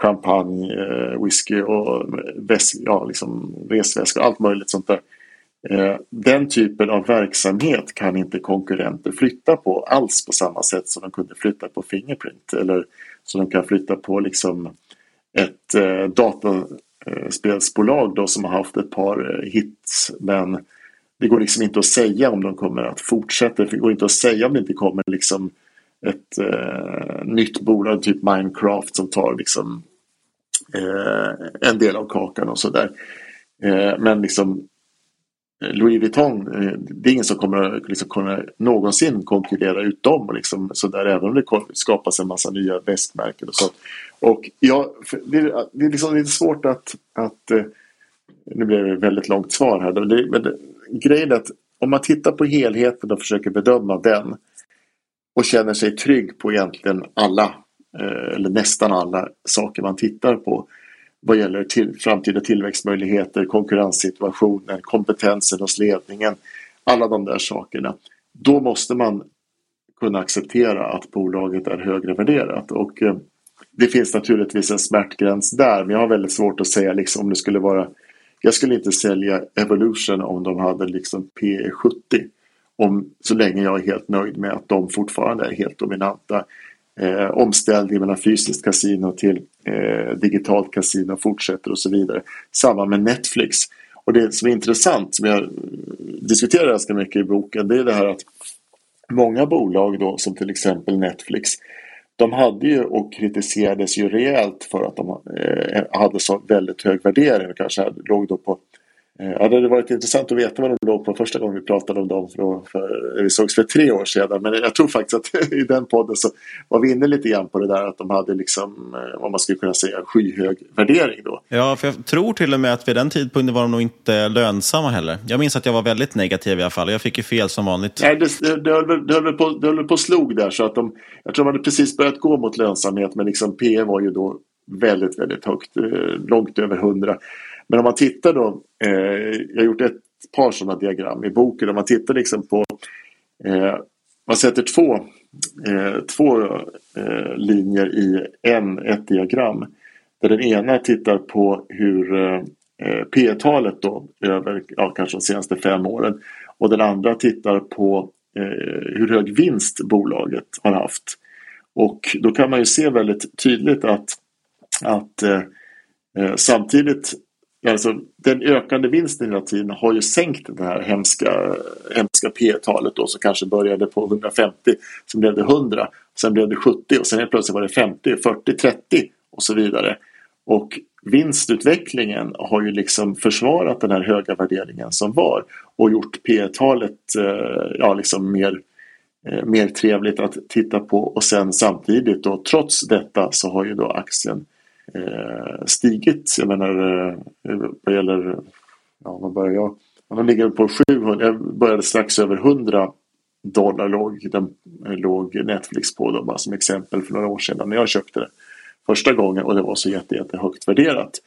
champagne, eh, whisky och eh, väs ja, liksom, resväskor. Allt möjligt sånt där. Eh, den typen av verksamhet kan inte konkurrenter flytta på alls på samma sätt som de kunde flytta på Fingerprint. Eller som de kan flytta på liksom ett eh, dataspelsbolag då som har haft ett par eh, hits men det går liksom inte att säga om de kommer att fortsätta. Det går inte att säga om det inte kommer liksom ett eh, nytt bolag, typ Minecraft, som tar liksom eh, en del av kakan och sådär. Eh, men liksom eh, Louis Vuitton, eh, det är ingen som kommer liksom kunna någonsin konkurrera ut dem. Och liksom, så där, även om det skapas en massa nya västmärken och sånt. Och ja, det, är, det är liksom lite svårt att, att eh, nu blev det väldigt långt svar här. Men det, grejen är att om man tittar på helheten och försöker bedöma den och känner sig trygg på egentligen alla eh, eller nästan alla saker man tittar på vad gäller till, framtida tillväxtmöjligheter, konkurrenssituationen, kompetensen hos ledningen, alla de där sakerna. Då måste man kunna acceptera att bolaget är högre värderat. Och, eh, det finns naturligtvis en smärtgräns där men jag har väldigt svårt att säga liksom, om det skulle vara jag skulle inte sälja Evolution om de hade liksom PE 70. Om, så länge jag är helt nöjd med att de fortfarande är helt dominanta. Eh, omställningen mellan fysiskt kasino till eh, digitalt kasino fortsätter och så vidare. Samma med Netflix. Och det som är intressant, som jag diskuterar ganska mycket i boken, det är det här att många bolag då, som till exempel Netflix, de hade ju och kritiserades ju rejält för att de eh, hade så väldigt hög värdering och kanske låg då på Ja, det hade varit intressant att veta vad de låg på första gången vi pratade om dem. För, för, vi sågs för tre år sedan. Men jag tror faktiskt att i den podden så var vi inne lite grann på det där att de hade liksom, eh, vad man skulle kunna säga, skyhög värdering då. Ja, för jag tror till och med att vid den tidpunkten var de nog inte lönsamma heller. Jag minns att jag var väldigt negativ i alla fall. Jag fick ju fel som vanligt. Nej, det, det, det, höll, det, höll på, det höll på slog där så att de, jag tror de hade precis börjat gå mot lönsamhet men liksom P var ju då väldigt, väldigt högt, långt över 100. Men om man tittar då, eh, jag har gjort ett par sådana diagram i boken, om man tittar liksom på, eh, man sätter två, eh, två eh, linjer i en, ett diagram. Där den ena tittar på hur eh, P-talet då över ja, kanske de senaste fem åren och den andra tittar på eh, hur hög vinst bolaget har haft. Och då kan man ju se väldigt tydligt att, att eh, eh samtidigt Alltså, den ökande vinsten hela tiden har ju sänkt det här hemska, hemska P-talet då som kanske började på 150, sen blev det 100, sen blev det 70 och sen helt plötsligt var det 50, 40, 30 och så vidare. Och vinstutvecklingen har ju liksom försvarat den här höga värderingen som var och gjort P-talet eh, ja, liksom mer, eh, mer trevligt att titta på och sen samtidigt då trots detta så har ju då aktien eh, Eh, stigit. Jag menar eh, vad gäller, ja vad börjar jag? Man ligger på 700, jag började strax över 100 dollar låg, den, eh, låg Netflix på då, bara som exempel för några år sedan när jag köpte det första gången och det var så jätte, jätte högt värderat.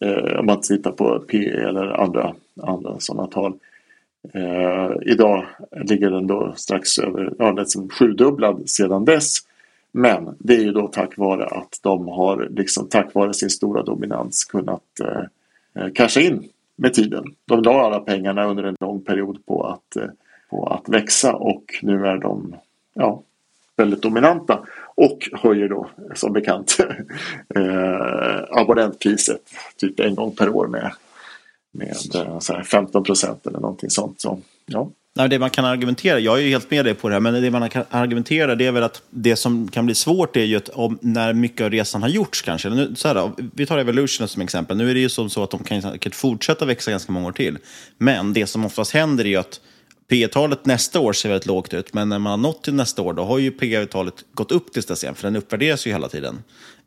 Eh, om man tittar på PE eller andra, andra sådana tal. Eh, idag ligger den då strax över, ja, nästan sjudubblad sedan dess. Men det är ju då tack vare att de har, liksom, tack vare sin stora dominans, kunnat eh, eh casha in med tiden. De la alla pengarna under en lång period på att, eh, på att växa och nu är de ja, väldigt dominanta och höjer då som bekant eh, abonnentpriset typ en gång per år med, med eh, så 15 procent eller någonting sånt. Så, ja. Nej, det man kan argumentera, jag är ju helt med dig på det här, men det man kan argumentera det är väl att det som kan bli svårt är ju att om, när mycket av resan har gjorts kanske. Nu, så här då, vi tar Evolution som exempel. Nu är det ju som så att de kan kan fortsätta växa ganska många år till. Men det som oftast händer är ju att P-talet nästa år ser väldigt lågt ut, men när man har nått till nästa år då har ju P-talet gått upp tills dess igen, för den uppvärderas ju hela tiden.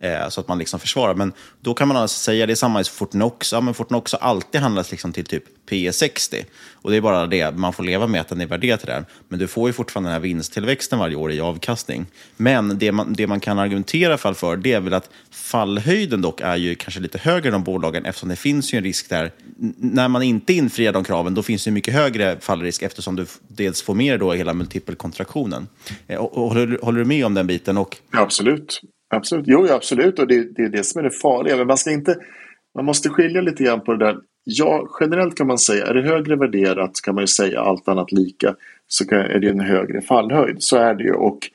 Eh, så att man liksom försvarar. Men då kan man alltså säga, det är samma i Fortnox. Ja, men Fortnox har alltid handlats liksom till typ P60. Och det är bara det, man får leva med att den är värderad till det. Men du får ju fortfarande den här vinsttillväxten varje år i avkastning. Men det man, det man kan argumentera fall för, det är väl att fallhöjden dock är ju kanske lite högre än de bolagen eftersom det finns ju en risk där. N när man inte infriar de kraven, då finns det mycket högre fallrisk eftersom du dels får med då hela multipelkontraktionen. Eh, och, och håller, håller, du med om den biten? Och... Ja, absolut absolut. Jo, absolut. Och det, det är det som är det farliga. Men man ska inte... Man måste skilja lite grann på det där. Ja, generellt kan man säga, är det högre värderat så kan man ju säga allt annat lika så är det en högre fallhöjd. Så är det ju. Och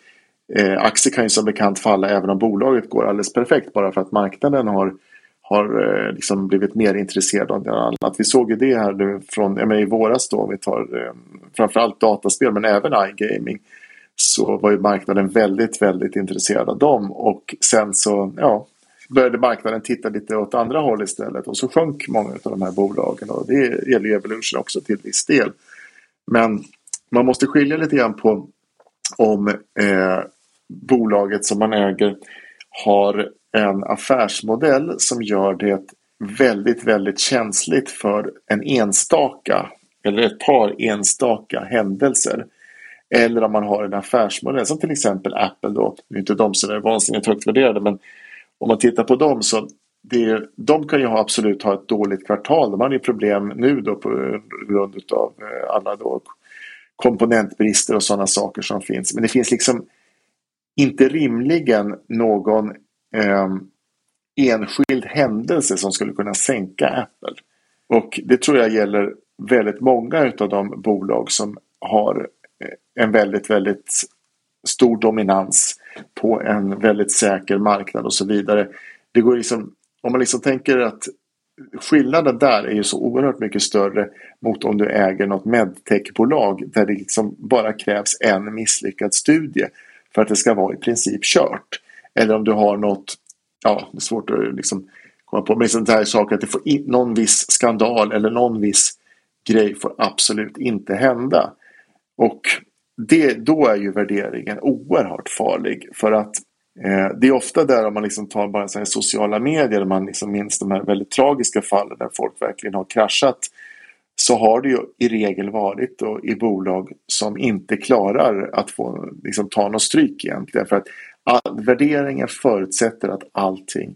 eh, aktier kan ju som bekant falla även om bolaget går alldeles perfekt bara för att marknaden har, har eh, liksom blivit mer intresserad av det annat. Vi såg ju det här nu från, menar, i våras då, om vi tar eh, framförallt dataspel men även iGaming så var ju marknaden väldigt, väldigt intresserad av dem och sen så, ja, började marknaden titta lite åt andra håll istället och så sjönk många av de här bolagen och det gäller ju Evolution också till viss del. Men man måste skilja lite grann på om eh, bolaget som man äger har en affärsmodell som gör det väldigt, väldigt känsligt för en enstaka eller ett par enstaka händelser. Eller om man har en affärsmodell som till exempel Apple då. Nu är inte de så är vansinnigt högt värderade men om man tittar på dem så det, de kan ju ha, absolut ha ett dåligt kvartal. De har ju problem nu då på grund av eh, alla då komponentbrister och sådana saker som finns. Men det finns liksom inte rimligen någon eh, enskild händelse som skulle kunna sänka Apple. Och det tror jag gäller väldigt många av de bolag som har Eh, en väldigt, väldigt stor dominans på en väldigt säker marknad och så vidare. Det går liksom, om man liksom tänker att skillnaden där är ju så oerhört mycket större mot om du äger något medtechbolag där det liksom bara krävs en misslyckad studie för att det ska vara i princip kört. Eller om du har något, ja det är svårt att liksom komma på, men liksom sånt här saker att det får in, någon viss skandal eller någon viss grej får absolut inte hända. Och det, då är ju värderingen oerhört farlig för att eh, det är ofta där om man liksom tar bara så sociala medier där man liksom minns de här väldigt tragiska fallen där folk verkligen har kraschat så har det ju i regel varit då i bolag som inte klarar att få liksom, ta något stryk egentligen. För att all, värderingen förutsätter att allting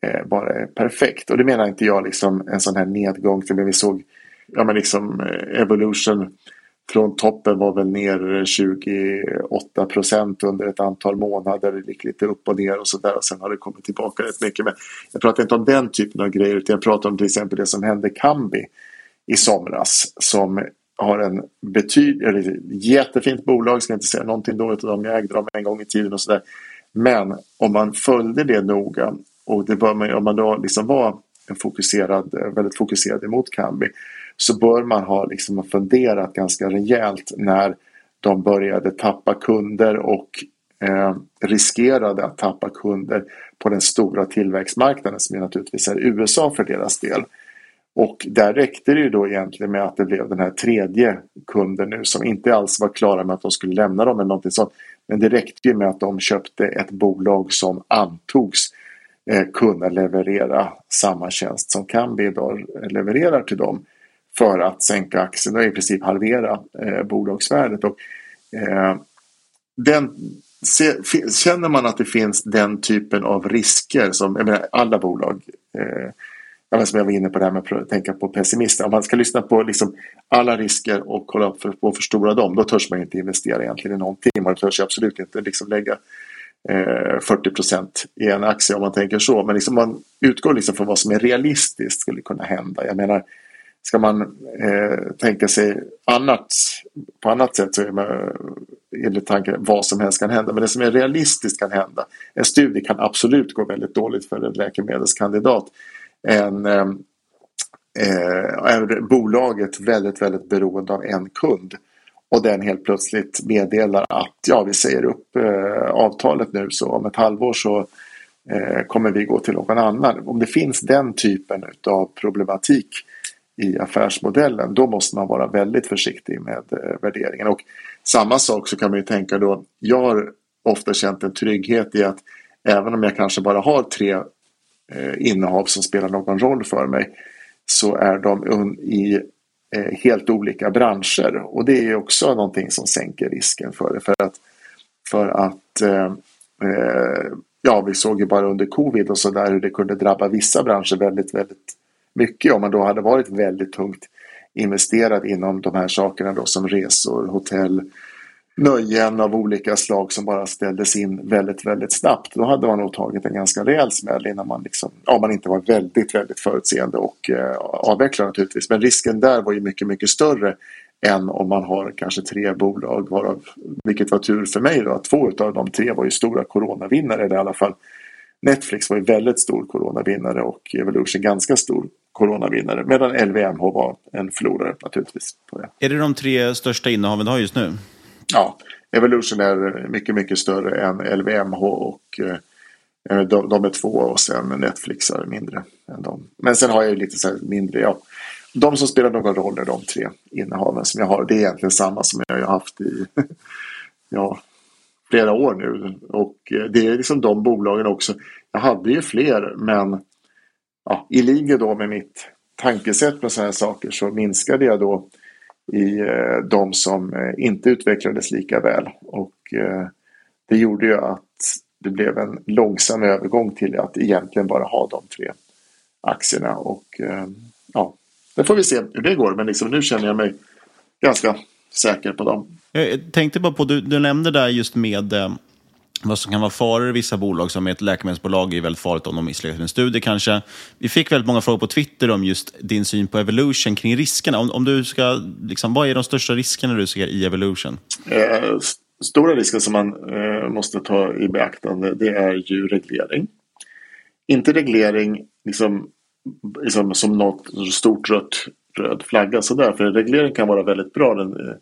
eh, bara är perfekt. Och det menar inte jag liksom en sån här nedgång till vi såg ja, men liksom, eh, Evolution från toppen var väl ner 28 procent under ett antal månader. Det gick lite upp och ner och sådär. Och sen har det kommit tillbaka rätt mycket. Men jag pratar inte om den typen av grejer. Utan jag pratar om till exempel det som hände Kambi i somras. Som har en betydligt, jättefint bolag. Ska inte säga någonting dåligt om dem. Jag ägde dem en gång i tiden och sådär. Men om man följde det noga och det bör man, om man då liksom var en fokuserad, väldigt fokuserad emot Kambi så bör man ha liksom funderat ganska rejält när de började tappa kunder och eh, riskerade att tappa kunder på den stora tillväxtmarknaden som naturligtvis är USA för deras del. Och där räckte det ju då egentligen med att det blev den här tredje kunden nu som inte alls var klara med att de skulle lämna dem eller någonting sånt. Men det räckte ju med att de köpte ett bolag som antogs eh, kunna leverera samma tjänst som Kambi idag levererar till dem för att sänka aktien och i princip halvera eh, bolagsvärdet. Och, eh, den, se, känner man att det finns den typen av risker som menar, alla bolag eh, som jag var inne på det här med att tänka på pessimister. Om man ska lyssna på liksom alla risker och kolla på och förstora dem, då törs man inte investera egentligen i någonting. Man törs absolut inte liksom lägga eh, 40 procent i en aktie om man tänker så. Men liksom man utgår liksom från vad som är realistiskt skulle kunna hända. Jag menar, ska man eh, tänka sig annat på annat sätt så är man enligt tanken vad som helst kan hända. Men det som är realistiskt kan hända. En studie kan absolut gå väldigt dåligt för en läkemedelskandidat. En, eh, eh, är bolaget väldigt, väldigt beroende av en kund och den helt plötsligt meddelar att ja, vi säger upp eh, avtalet nu så om ett halvår så eh, kommer vi gå till någon annan. Om det finns den typen av problematik i affärsmodellen, då måste man vara väldigt försiktig med eh, värderingen. Och samma sak så kan man ju tänka då, jag har ofta känt en trygghet i att även om jag kanske bara har tre eh, innehav som spelar någon roll för mig så är de i eh, helt olika branscher och det är också någonting som sänker risken för det. För att, för att eh, eh ja, vi såg ju bara under covid och så där hur det kunde drabba vissa branscher väldigt, väldigt mycket om man då hade varit väldigt tungt investerad inom de här sakerna då som resor, hotell, nöjen av olika slag som bara ställdes in väldigt, väldigt snabbt. Då hade man nog tagit en ganska rejäl smäll innan man, liksom, ja, man inte var väldigt, väldigt förutseende och eh, avvecklade naturligtvis. Men risken där var ju mycket, mycket större än om man har kanske tre bolag, varav, vilket var tur för mig då, att två av de tre var ju stora coronavinnare, eller i alla fall Netflix var ju väldigt stor coronavinnare och Evolution ganska stor coronavinnare. Medan LVMH var en förlorare naturligtvis. På det. Är det de tre största innehaven du har just nu? Ja, Evolution är mycket, mycket större än LVMH och eh, de, de, är två och sen Netflix är mindre än dem. Men sen har jag lite så mindre, ja. De som spelar någon roll är de tre innehaven som jag har. Det är egentligen samma som jag har haft i ja, flera år nu. Och eh, det är liksom de bolagen också. Jag hade ju fler men ja, i linje då med mitt tankesätt med sådana här saker så minskade jag då i eh, de som eh, inte utvecklades lika väl. Och eh, det gjorde ju att det blev en långsam övergång till att egentligen bara ha de tre aktierna. Och eh, ja, det får vi se hur det går. Men liksom, nu känner jag mig ganska säker på dem. Jag tänkte bara på, du, du nämnde där just med eh, vad som kan vara faror i vissa bolag, som ett läkemedelsbolag är väldigt farligt om de misslyckas en studie kanske. Vi fick väldigt många frågor på Twitter om just din syn på Evolution kring riskerna. Om, om du ska, liksom, vad är de största riskerna du ser i Evolution? Eh, stora risker som man eh, måste ta i beaktande det är ju reglering. Inte reglering liksom, liksom, som något stort rött röd flagga sådär. För reglering kan vara väldigt bra. Den, eh,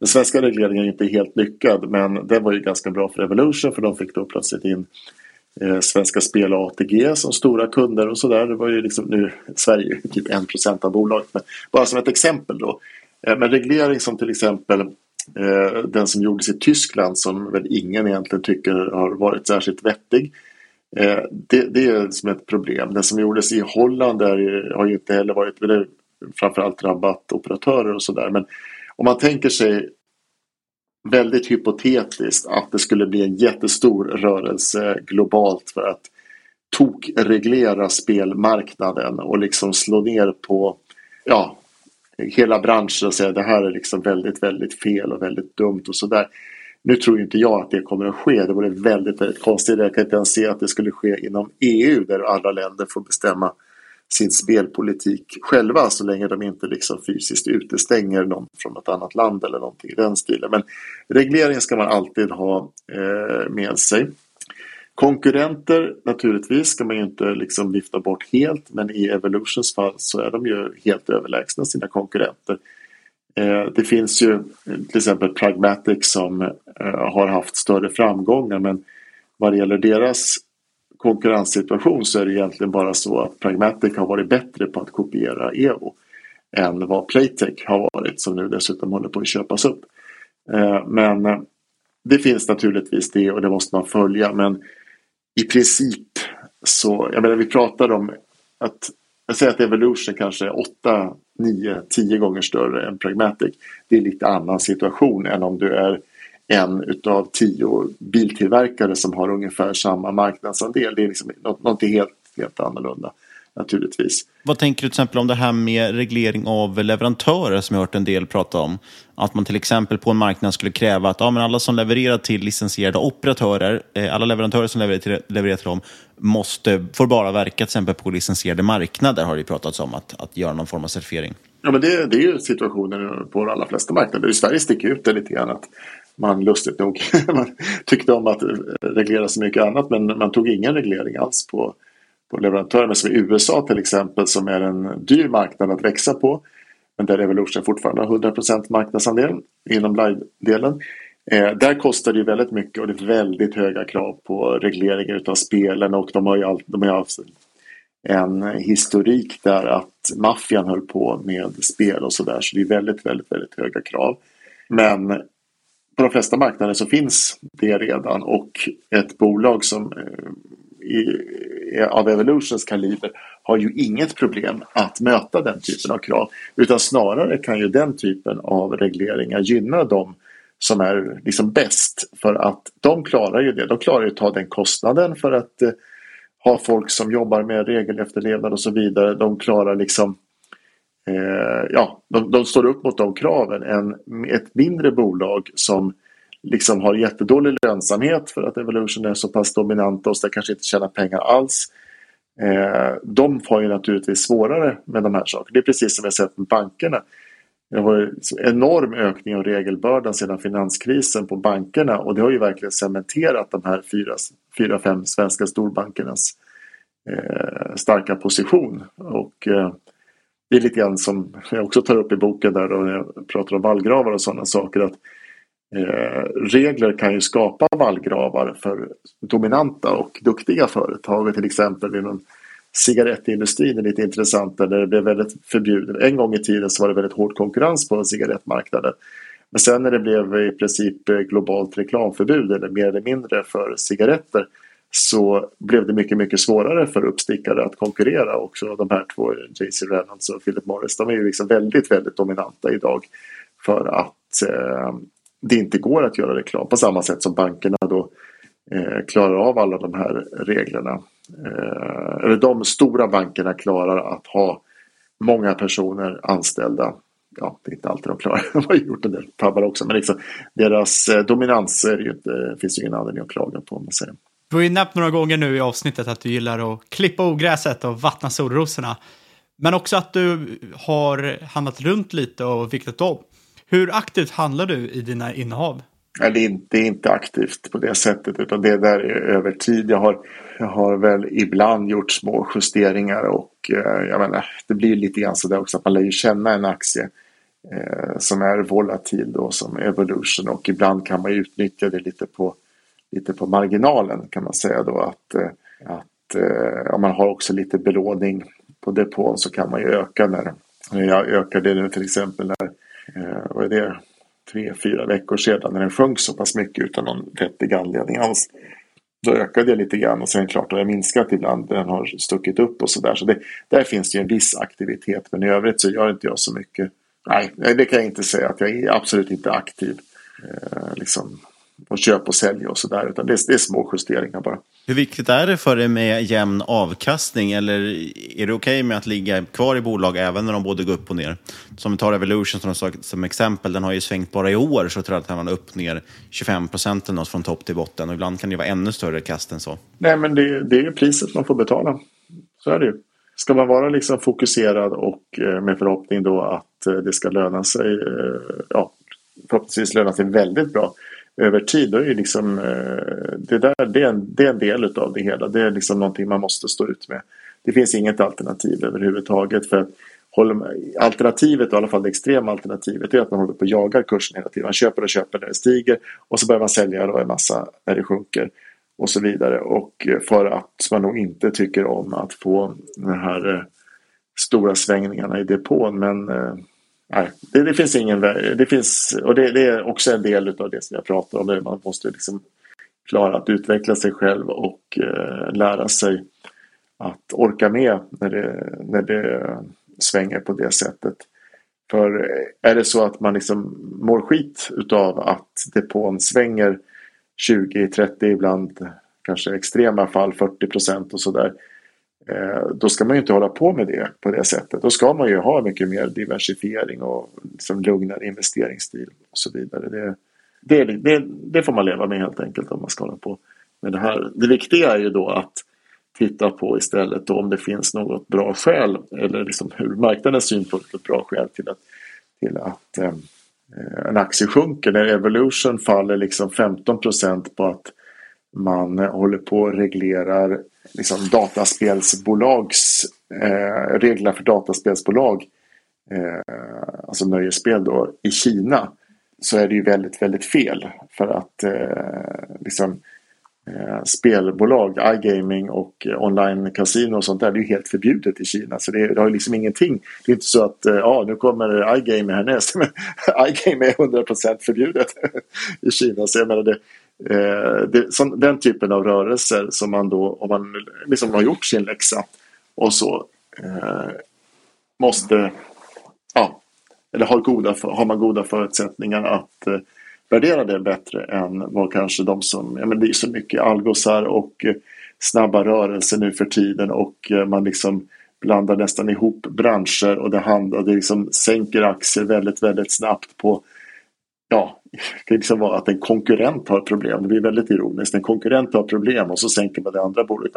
den svenska regleringen är inte helt lyckad men den var ju ganska bra för Evolution för de fick då plötsligt in eh, Svenska Spel och ATG som stora kunder och sådär. Det var ju liksom nu Sverige typ 1% av bolaget. Men bara som ett exempel då. Eh, men reglering som till exempel eh, den som gjordes i Tyskland som väl ingen egentligen tycker har varit särskilt vettig. Eh, det, det, är som ett problem. Den som gjordes i Holland där eh, har ju inte heller varit, framförallt drabbat operatörer och sådär. Men om man tänker sig väldigt hypotetiskt att det skulle bli en jättestor rörelse globalt för att tokreglera spelmarknaden och liksom slå ner på ja, hela branschen och säga det här är liksom väldigt, väldigt fel och väldigt dumt och sådär. Nu tror inte jag att det kommer att ske. Det vore väldigt, väldigt konstigt. Jag kan inte ens se att det skulle ske inom EU där alla länder får bestämma sin spelpolitik själva så länge de inte liksom fysiskt utestänger någon från något annat land eller någonting i den stilen. Men reglering ska man alltid ha eh, med sig. Konkurrenter naturligtvis ska man ju inte liksom vifta bort helt men i Evolutions fall så är de ju helt överlägsna sina konkurrenter. Eh, det finns ju eh, till exempel Pragmatic som eh, har haft större framgångar men vad det gäller deras konkurrenssituation så är det egentligen bara så att Pragmatic har varit bättre på att kopiera Evo än vad Playtech har varit som nu dessutom håller på att köpas upp. Eh, men eh, det finns naturligtvis det och det måste man följa men i princip så, jag menar vi pratar om att jag säger att Evolution kanske är 8, 9, 10 gånger större än Pragmatic. Det är lite annan situation än om du är en utav tio biltillverkare som har ungefär samma marknadsandel. Det är liksom något, helt, helt annorlunda naturligtvis. Vad tänker du till exempel om det här med reglering av leverantörer som jag hört en del prata om? Att man till exempel på en marknad skulle kräva att ja, men alla som levererar till licensierade operatörer, eh, alla leverantörer som levererar till, levererar till dem, måste, får bara verka till exempel på licensierade marknader har det pratats om, att, att göra någon form av certifiering. Ja, men det, det är ju situationen på de allra flesta marknader. I Sverige sticker ut det lite grann att man lustigt nog man tyckte om att reglera så mycket annat men man tog ingen reglering alls på, på leverantörerna som i USA till exempel som är en dyr marknad att växa på men där Evolution fortfarande har 100% marknadsandel inom live-delen. Eh, där kostar det ju väldigt mycket och det är väldigt höga krav på regleringar utav spelen och de har ju, all, de har haft en historik där att maffian höll på med spel och sådär så det är väldigt, väldigt, väldigt höga krav. Men på de flesta marknader så finns det redan och ett bolag som eh, i, av Evolutions kaliber har ju inget problem att möta den typen av krav. Utan snarare kan ju den typen av regleringar gynna dem som är liksom bäst. För att de klarar ju det. De klarar ju att ta den kostnaden för att eh, ha folk som jobbar med regelefterlevnad och så vidare. De klarar liksom eh, ja, de, de, står upp mot de kraven än ett mindre bolag som liksom har jättedålig lönsamhet för att Evolution är så pass dominanta och så kanske inte tjänar pengar alls. Eh, de får ju naturligtvis svårare med de här sakerna. Det är precis som vi har sett med bankerna. Det har varit en enorm ökning av regelbördan sedan finanskrisen på bankerna och det har ju verkligen cementerat de här fyra, fyra fem svenska storbankernas eh, starka position. Och eh, det är lite grann som jag också tar upp i boken där då när jag pratar om vallgravar och sådana saker. att Eh, regler kan ju skapa vallgravar för dominanta och duktiga företag. Till exempel inom cigarettindustrin är lite intressant där det blev väldigt förbjudet. En gång i tiden så var det väldigt hård konkurrens på cigarettmarknaden. Men sen när det blev i princip globalt reklamförbud eller mer eller mindre för cigaretter så blev det mycket, mycket svårare för uppstickare att konkurrera. Också de här två, JC Reynolds och Philip Morris, de är ju liksom väldigt, väldigt dominanta idag för att eh, det inte går att göra reklam på samma sätt som bankerna då eh, klarar av alla de här reglerna. Eh, eller de stora bankerna klarar att ha många personer anställda. Ja, det är inte alltid de klarar. De har gjort en del tabbar också. Men liksom, deras dominanser dominans är ju inte, finns ju ingen anledning att klaga på. Om man säger. Du har ju nämnt några gånger nu i avsnittet att du gillar att klippa ogräset och vattna solrosorna. Men också att du har handlat runt lite och viktat om. Hur aktivt handlar du i dina innehav? Nej, det, är inte, det är inte aktivt på det sättet utan det där är över tid. Jag har, jag har väl ibland gjort små justeringar och eh, jag menar, det blir lite grann så där också att man lär ju känna en aktie eh, som är volatil då som Evolution och ibland kan man utnyttja det lite på, lite på marginalen kan man säga då att, eh, att eh, om man har också lite belåning på depån så kan man ju öka när jag ökade nu till exempel när eh, vad är det, tre, fyra veckor sedan när den sjönk så pass mycket utan någon vettig anledning alls. Då ökade jag lite grann och sen klart har jag minskat ibland. Den har stuckit upp och sådär. Så det, där finns det ju en viss aktivitet. Men i övrigt så gör inte jag så mycket. Nej, det kan jag inte säga att jag är absolut inte aktiv. Eh, liksom och köp och sälj och sådär. Utan det är, det är små justeringar bara. Hur viktigt är det för dig med jämn avkastning? Eller är det okej okay med att ligga kvar i bolag även när de både går upp och ner? Som vi tar Evolution som, som exempel, den har ju svängt bara i år så tror jag att den var upp ner 25 procent eller något från topp till botten. Och ibland kan det vara ännu större kast än så. Nej, men det, det är ju priset man får betala. Så är det ju. Ska man vara liksom fokuserad och eh, med förhoppning då att eh, det ska löna sig, eh, ja, förhoppningsvis löna sig väldigt bra över tid. Då är det, liksom, eh, det, där, det, är en, det är en del av det hela. Det är liksom någonting man måste stå ut med. Det finns inget alternativ överhuvudtaget. För alternativet, i alla fall det extrema alternativet, är att man håller på och jagar kursen hela tiden. Man köper och köper när det stiger och så börjar man sälja då en massa när det sjunker. Och så vidare. Och eh, för att man nog inte tycker om att få de här eh, stora svängningarna i depån. Men eh, nej, det, det, finns ingen det finns Och det, det, är också en del av det som jag pratar om. Man måste liksom klara att utveckla sig själv och eh, lära sig att orka med när det, när det svänger på det sättet. För eh, är det så att man liksom mår skit utav att depån svänger 20, 30, ibland kanske extrema fall 40 procent och sådär. Eh, då ska man ju inte hålla på med det på det sättet. Då ska man ju ha mycket mer diversifiering och liksom lugnare investeringsstil och så vidare. Det, det, det, det, får man leva med helt enkelt om man ska hålla på med det här. Det viktiga är ju då att titta på istället om det finns något bra skäl eller liksom ur marknadens synpunkt ett bra skäl till att, till att ehm, eh, en aktie sjunker. När Evolution faller liksom 15 på att man håller på och reglerar liksom dataspelsbolags eh, reglerna för dataspelsbolag, eh, alltså nöjesspel då, i Kina så är det ju väldigt, väldigt fel. För att eh, liksom, eh, spelbolag, iGaming och online casino och sånt där. Det är ju helt förbjudet i Kina. Så det, det har ju liksom ingenting. Det är inte så att eh, ja, nu kommer iGaming härnäst. Men iGaming är 100% förbjudet i Kina. Så jag menar det, eh, det, som, den typen av rörelser som man då, om man liksom har gjort sin läxa och så eh, måste, ja, eller har, goda, har man goda förutsättningar att eh, värdera det bättre än vad kanske de som, ja men det är så mycket algosar och eh, snabba rörelser nu för tiden och eh, man liksom blandar nästan ihop branscher och det handlar, det liksom sänker aktier väldigt, väldigt snabbt på Ja, det kan liksom vara att en konkurrent har problem. Det blir väldigt ironiskt. En konkurrent har problem och så sänker man det andra bolaget.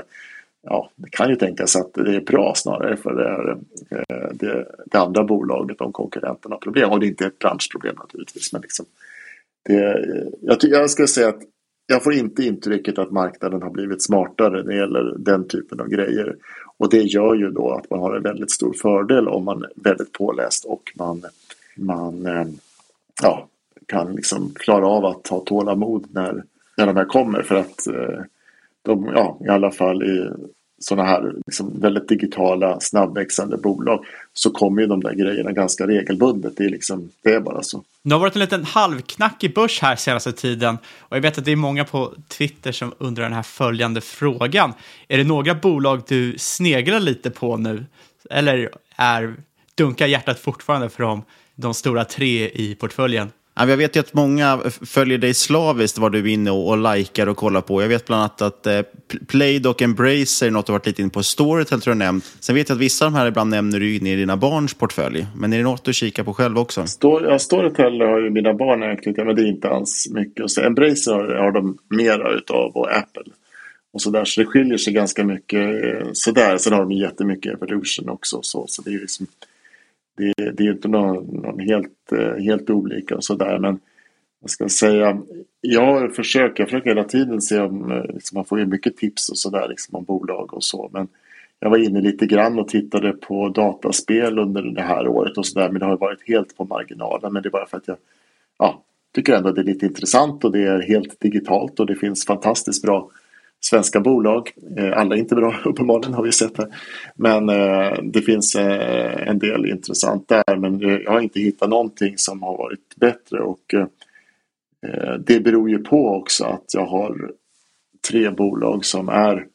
Ja, det kan ju tänkas att det är bra snarare för det, eh, det, det andra bolaget om konkurrenten har problem. Och det är inte ett branschproblem naturligtvis. Men liksom, det, jag, jag ska säga att jag får inte intrycket att marknaden har blivit smartare när det gäller den typen av grejer. Och det gör ju då att man har en väldigt stor fördel om man är väldigt påläst och man, man eh, ja, kan liksom klara av att ha tålamod när, när de här kommer. För att eh, de, ja, i alla fall i sådana här liksom väldigt digitala snabbväxande bolag så kommer ju de där grejerna ganska regelbundet. Det är, liksom, det är bara så. Det har varit en liten halvknackig börs här senaste tiden och jag vet att det är många på Twitter som undrar den här följande frågan. Är det några bolag du sneglar lite på nu? Eller är, dunkar hjärtat fortfarande för de, de stora tre i portföljen? Jag vet ju att många följer dig slaviskt vad du är inne och, och likar och kollar på. Jag vet bland annat att eh, Plaid och Embracer är något du varit lite inne på. Storytel tror jag nämnt. Sen vet jag att vissa av de här ibland nämner du inne i dina barns portfölj. Men är det något du kikar på själv också? Stor, ja, Storytel har ju mina barn anknutit men det är inte alls mycket. Så Embracer har, har de mera utav och Apple. Och så, där, så det skiljer sig ganska mycket eh, sådär. Sen har de jättemycket Evolution också. Så, så det är liksom det, det är inte någon, någon helt, eh, helt olika och sådär. Men jag ska säga, jag försöker, jag försöker hela tiden se om, liksom, man får ju mycket tips och sådär liksom, om bolag och så. Men jag var inne lite grann och tittade på dataspel under det här året och sådär. Men det har varit helt på marginalen. Men det är bara för att jag ja, tycker ändå att det är lite intressant och det är helt digitalt och det finns fantastiskt bra svenska bolag. Eh, alla är inte bra uppenbarligen har vi sett här. Men eh, det finns eh, en del intressant där. Men eh, jag har inte hittat någonting som har varit bättre. Och eh, det beror ju på också att jag har tre bolag som är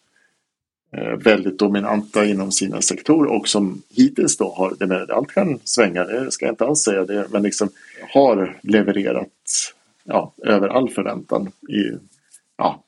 väldigt dominanta inom sina sektorer och som hittills då har, det med, allt kan svänga, det ska jag inte alls säga det, men liksom har levererat ja, över all förväntan i ja,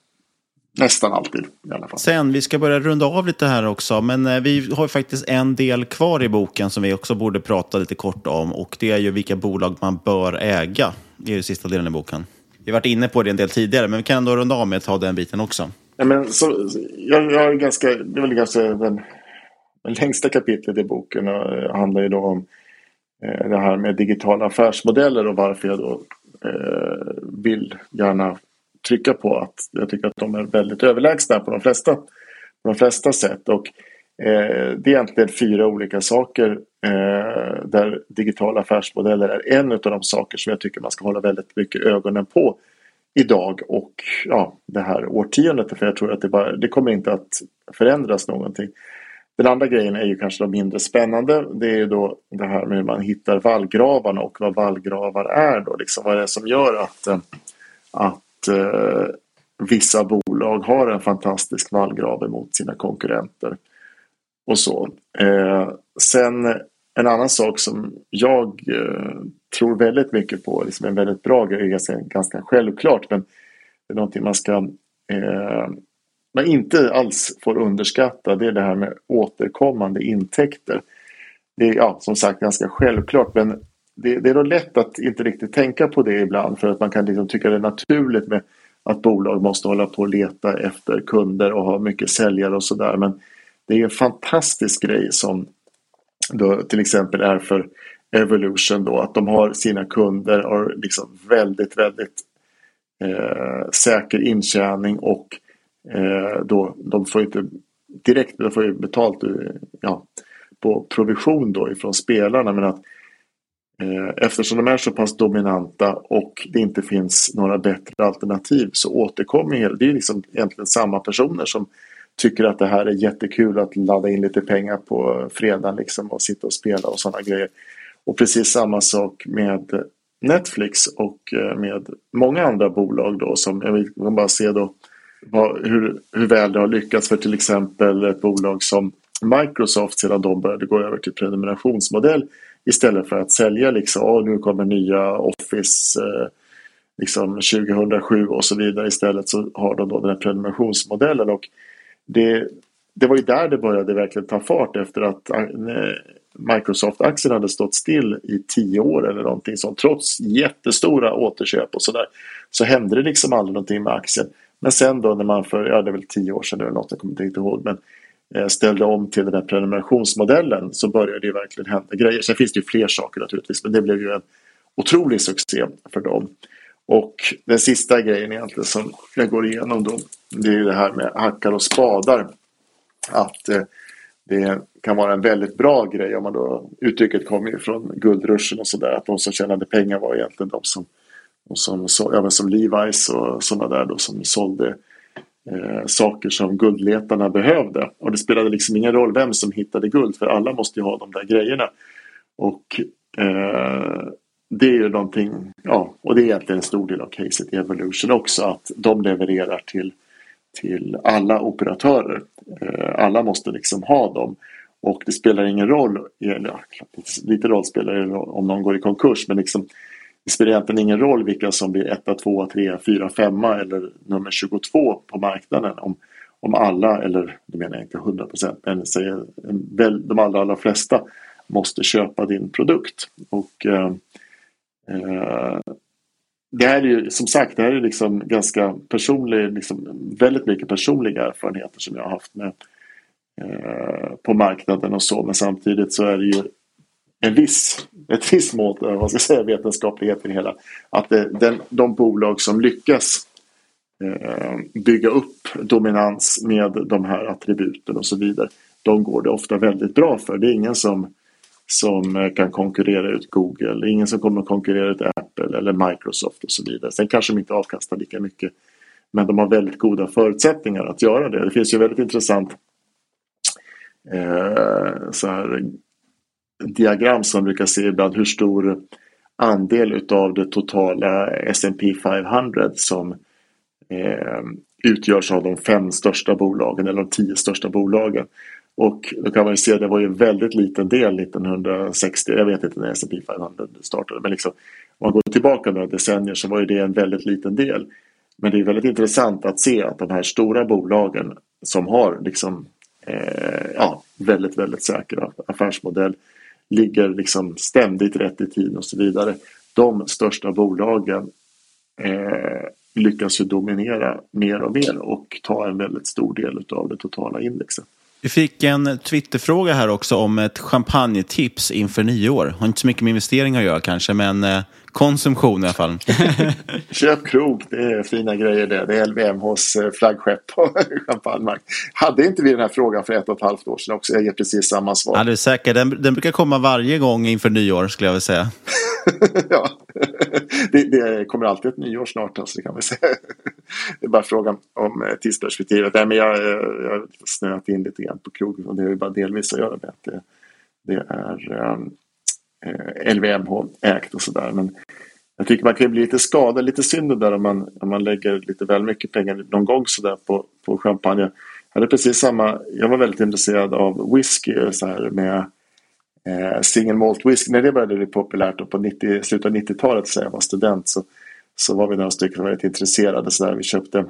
Nästan alltid i alla fall. Sen, vi ska börja runda av lite här också, men eh, vi har faktiskt en del kvar i boken som vi också borde prata lite kort om och det är ju vilka bolag man bör äga. Det är den sista delen i boken. Vi har varit inne på det en del tidigare, men vi kan ändå runda av med att ta den biten också. Ja, men så, jag, jag är ganska, det är väl ganska den, den längsta kapitlet i boken och handlar ju då om eh, det här med digitala affärsmodeller och varför jag då eh, vill gärna trycka på att jag tycker att de är väldigt överlägsna på de flesta, på de flesta sätt. Och, eh, det är egentligen fyra olika saker eh, där digitala affärsmodeller är en av de saker som jag tycker man ska hålla väldigt mycket ögonen på idag och ja, det här årtiondet. För jag tror att det, bara, det kommer inte att förändras någonting. Den andra grejen är ju kanske de mindre spännande. Det är ju då det här med hur man hittar vallgravarna och vad vallgravar är. Då, liksom vad det är som gör att, eh, att eh, vissa bolag har en fantastisk vallgrav emot sina konkurrenter. Och så. Eh, sen en annan sak som jag eh, tror väldigt mycket på, liksom en väldigt bra grej, ganska, ganska självklart, men det är någonting man ska eh, man inte alls får underskatta, det är det här med återkommande intäkter. Det är ja, som sagt ganska självklart, men det, det är då lätt att inte riktigt tänka på det ibland för att man kan liksom tycka det är naturligt med att bolag måste hålla på och leta efter kunder och ha mycket säljare och sådär. Men det är en fantastisk grej som då till exempel är för Evolution då att de har sina kunder och liksom väldigt, väldigt eh, säker intjäning och eh, då de får inte direkt de får ju betalt eh, ja, på provision då ifrån spelarna men att Eh, eftersom de är så pass dominanta och det inte finns några bättre alternativ så återkommer hela, det är liksom egentligen samma personer som tycker att det här är jättekul att ladda in lite pengar på fredagen liksom och sitta och spela och sådana grejer. Och precis samma sak med Netflix och eh, med många andra bolag då som jag vill bara se då vad, hur, hur väl det har lyckats för till exempel ett bolag som Microsoft sedan de började gå över till prenumerationsmodell istället för att sälja liksom, oh, nu kommer nya Office eh, liksom 2007 och så vidare. Istället så har de då den här prenumerationsmodellen och det, det var ju där det började verkligen ta fart efter att eh, Microsoft-aktien hade stått still i tio år eller någonting sånt. Trots jättestora återköp och sådär. Så hände det liksom aldrig någonting med aktien. Men sen då när man för, ja det är väl tio år sedan eller något, jag kommer inte ihåg. Men Eh, ställde om till den här prenumerationsmodellen så började det verkligen hända grejer. Sen finns det ju fler saker naturligtvis men det blev ju en otrolig succé för dem. Och den sista grejen egentligen som jag går igenom då det är ju det här med hackar och spadar. Att eh, det kan vara en väldigt bra grej om man då uttrycket kommer ju från guldruschen och sådär att de som tjänade pengar var egentligen de som, de som, ja, som Levi's och sådana där då som sålde eh, saker som guldletarna behövde. Och det spelade liksom ingen roll vem som hittade guld för alla måste ju ha de där grejerna. Och eh, det är ju någonting, ja, och det är egentligen en stor del av caset i Evolution också att de levererar till till alla operatörer. Eh, alla måste liksom ha dem. Och det spelar ingen roll, eller lite roll spelar det om någon går i konkurs men liksom, det spelar egentligen ingen roll vilka som blir 1, 2, 3, 4, 5 eller nummer 22 på marknaden. Om, om alla, eller det menar jag inte 100 procent, men säger de allra, allra flesta måste köpa din produkt. Och eh, eh, det här är ju som sagt det här är liksom ganska personlig, liksom, väldigt mycket personliga erfarenheter som jag har haft med eh, på marknaden och så. Men samtidigt så är det ju en viss, ett visst mått av vad ska jag säga, vetenskaplighet i det hela. Att eh, den, de bolag som lyckas eh, bygga upp dominans med de här attributen och så vidare. De går det ofta väldigt bra för. Det är ingen som som eh, kan konkurrera ut Google. Det är Ingen som kommer att konkurrera ut Apple eller Microsoft och så vidare. Sen kanske de inte avkastar lika mycket. Men de har väldigt goda förutsättningar att göra det. Det finns ju väldigt intressant eh, så här, diagram som man brukar se ibland hur stor andel utav det totala S&P 500 som eh, utgörs av de fem största bolagen eller de tio största bolagen. Och då kan man ju se att det var ju en väldigt liten del 1960, jag vet inte när S&P 500 startade, men liksom, om man går tillbaka några decennier så var ju det en väldigt liten del. Men det är väldigt intressant att se att de här stora bolagen som har liksom, eh, ja, väldigt, väldigt säker affärsmodell ligger liksom ständigt rätt i tid och så vidare. De största bolagen eh, lyckas ju dominera mer och mer och ta en väldigt stor del av det totala indexet. Vi fick en Twitterfråga här också om ett champagnetips inför nyår. Har inte så mycket med investeringar att göra kanske, men eh, konsumtion i alla fall. Köp krog, det är fina grejer det. Det är LVMHs eh, flaggskepp på champagnemarknaden. Hade inte vi den här frågan för ett och ett halvt år sedan också? Jag ger precis samma svar. Ja, det är säkert. Den, den brukar komma varje gång inför nyår skulle jag vilja säga. ja, det, det, kommer alltid ett nyår snart, alltså, kan man säga. det är bara frågan om eh, tidsperspektivet. Nej, men jag, jag har snöat in lite grann på krogen och det har ju bara delvis att göra med att det, det är um, eh, LVMH-ägt och sådär. Men jag tycker man kan bli lite skadad, lite synd där om man, om man lägger lite väl mycket pengar någon gång sådär på, på champagne. Jag hade precis samma, jag var väldigt intresserad av whisky så här med eh, single malt whisky. När det började bli populärt på 90, slutet av 90-talet så jag var student så, så var vi några stycken som var väldigt intresserade. Så där. Vi köpte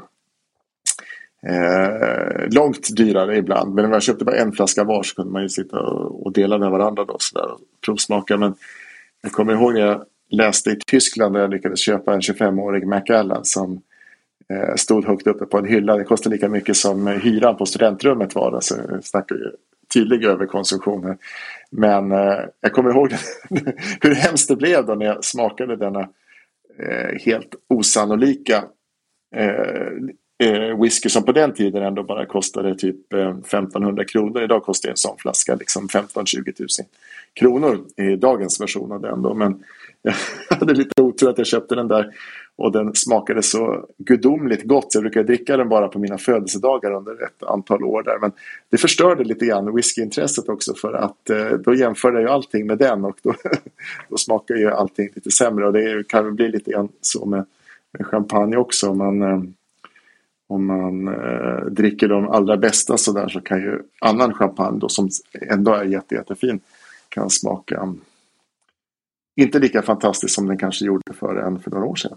eh, långt dyrare ibland. Men när man köpte bara en flaska var så kunde man ju sitta och, och dela med varandra då, så där, och provsmaka. Men jag kommer ihåg när jag läste i Tyskland där jag lyckades köpa en 25-årig Macallan som eh, stod högt uppe på en hylla. Det kostade lika mycket som hyran på studentrummet var. Alltså, jag snackar ju tydlig överkonsumtion. Men eh, jag kommer ihåg hur hemskt det blev då när jag smakade denna eh, helt osannolika eh, eh, whisky som på den tiden ändå bara kostade typ eh, 1500 kronor. Idag kostar en sån flaska liksom 15-20 tusen kronor i dagens version av den. Då. Men jag hade lite otur att jag köpte den där och den smakade så gudomligt gott. Jag brukade dricka den bara på mina födelsedagar under ett antal år där. Men det förstörde lite grann whiskyintresset också för att eh, då jämförde jag ju allting med den och då, då smakar ju allting lite sämre. Och det kan väl bli lite grann så med, med champagne också. Men, eh, om man eh, dricker de allra bästa så där så kan ju annan champagne då som ändå är jätte, jättefin kan smaka mm, inte lika fantastiskt som den kanske gjorde för en för några år sedan.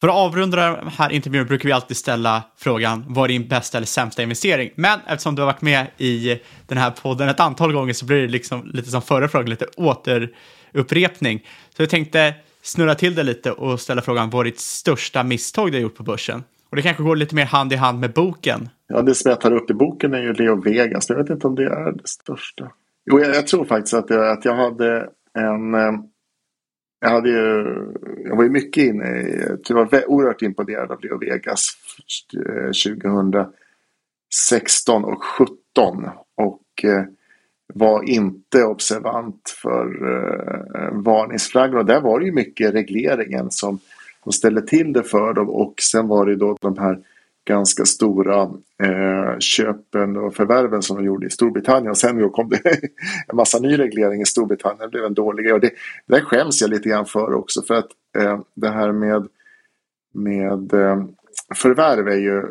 För att avrunda den här intervjun brukar vi alltid ställa frågan vad är din bästa eller sämsta investering? Men eftersom du har varit med i den här podden ett antal gånger så blir det liksom lite som förra frågan, lite återupprepning. Så jag tänkte snurra till det lite och ställa frågan vad är ditt största misstag du har gjort på börsen? Och det kanske går lite mer hand i hand med boken. Ja, det som jag tar upp i boken är ju Leo Vegas. Jag vet inte om det är det största. Jo, jag, jag tror faktiskt att jag, att jag hade en... Eh, jag, hade ju, jag var ju mycket inne i... Jag var oerhört imponerad av Leo Vegas 2016 eh, och 2017. Och var inte observant för varningsflaggor. Och där var det ju mycket regleringen som de ställde till det för dem och sen var det då de här ganska stora eh, köpen och förvärven som de gjorde i Storbritannien. Och sen kom det en massa ny reglering i Storbritannien. Det blev en dålig grej. Och det, det där skäms jag lite grann för också. För att eh, det här med, med eh, förvärv är ju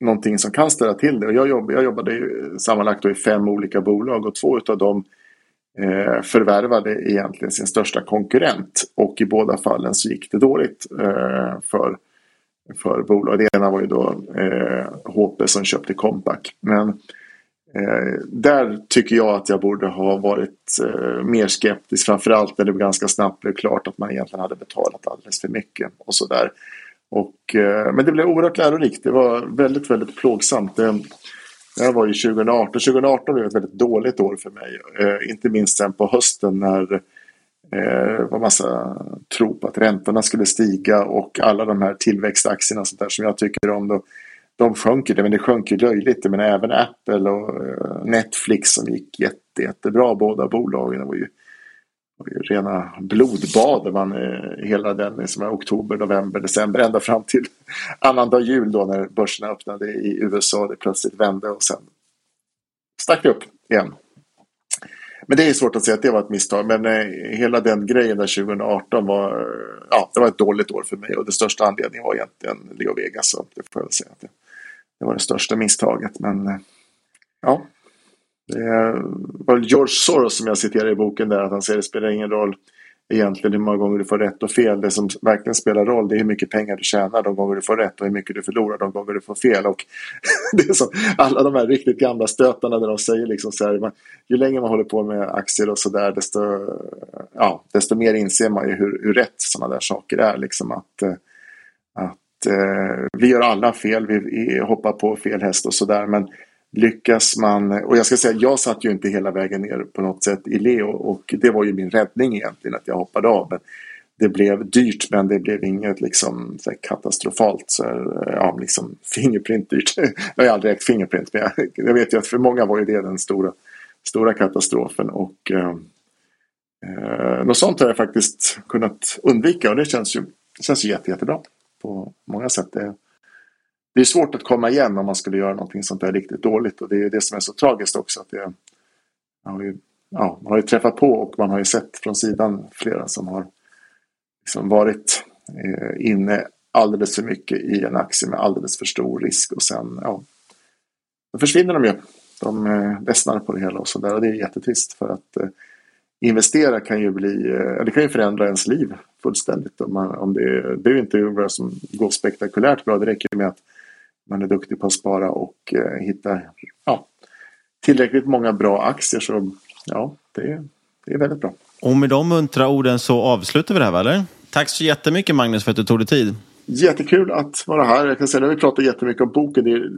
någonting som kan ställa till det. Och jag, jobb, jag jobbade ju eh, sammanlagt i fem olika bolag och två av dem eh, förvärvade egentligen sin största konkurrent. Och i båda fallen så gick det dåligt eh, för, för bolag. Det ena var ju då eh, HP som köpte Compaq. Men eh, där tycker jag att jag borde ha varit eh, mer skeptisk. Framförallt när det ganska snabbt blev klart att man egentligen hade betalat alldeles för mycket. Och sådär. Och, eh, men det blev oerhört lärorikt. Det var väldigt, väldigt plågsamt. Det, det här var ju 2018. 2018 blev ett väldigt dåligt år för mig. Eh, inte minst sen på hösten när eh, det var massa tro på att räntorna skulle stiga och alla de här tillväxtaktierna sånt där som jag tycker om. Då, de sjönk ju, men det sjönk ju löjligt. Men även Apple och eh, Netflix som gick jätte, jättebra. Båda bolagen det var ju rena blodbad man, eh, hela den liksom, oktober, november, december ända fram till annandag jul då när börserna öppnade i USA. Det plötsligt vände och sen stack det upp igen. Men det är svårt att säga att det var ett misstag. Men eh, hela den grejen där 2018 var, ja, det var ett dåligt år för mig. Och det största anledningen var egentligen Leo Vegas. Så det får jag säga. Att det, det var det största misstaget. Men eh, ja, det var George Soros som jag citerar i boken där. Att han säger att det spelar ingen roll egentligen hur många gånger du får rätt och fel. Det som verkligen spelar roll det är hur mycket pengar du tjänar de gånger du får rätt och hur mycket du förlorar de gånger du får fel. Och det är som alla de här riktigt gamla stötarna där de säger liksom så här, man, ju längre man håller på med aktier och sådär desto, ja, desto mer inser man ju hur, hur rätt sådana där saker är. Liksom att, att eh, vi gör alla fel, vi, vi hoppar på fel häst och sådär men lyckas man, och jag ska säga jag satt ju inte hela vägen ner på något sätt i Leo och det var ju min räddning egentligen att jag hoppade av. Men det blev dyrt men det blev inget liksom så katastrofalt. Så ja, liksom Fingerprint dyrt. jag har aldrig ägt Fingerprint men jag, jag, vet ju att för många var ju det den stora, stora katastrofen. Och eh, eh, något sånt har jag faktiskt kunnat undvika och det känns ju, det känns ju jätte, jättebra på många sätt. Det, det är svårt att komma igen om man skulle göra någonting sånt där riktigt dåligt. Och det är det som är så tragiskt också. Att det, man, har ju, ja, man har ju träffat på och man har ju sett från sidan flera som har liksom varit eh, inne alldeles för mycket i en aktie med alldeles för stor risk. Och sen, ja, då försvinner de ju. De eh, ledsnar på det hela och sådär. Och det är jättetrist för att eh, investera kan ju bli, eh, det kan ju förändra ens liv fullständigt. Om, man, om det, det är ju inte vad som går spektakulärt bra. Det räcker med att man är duktig på att spara och eh, hitta ja, tillräckligt många bra aktier så ja, det, det är väldigt bra. Och med de muntra orden så avslutar vi det här, eller? Tack så jättemycket Magnus för att du tog dig tid. Jättekul att vara här. Jag kan säga, har vi pratat jättemycket om boken. Det är,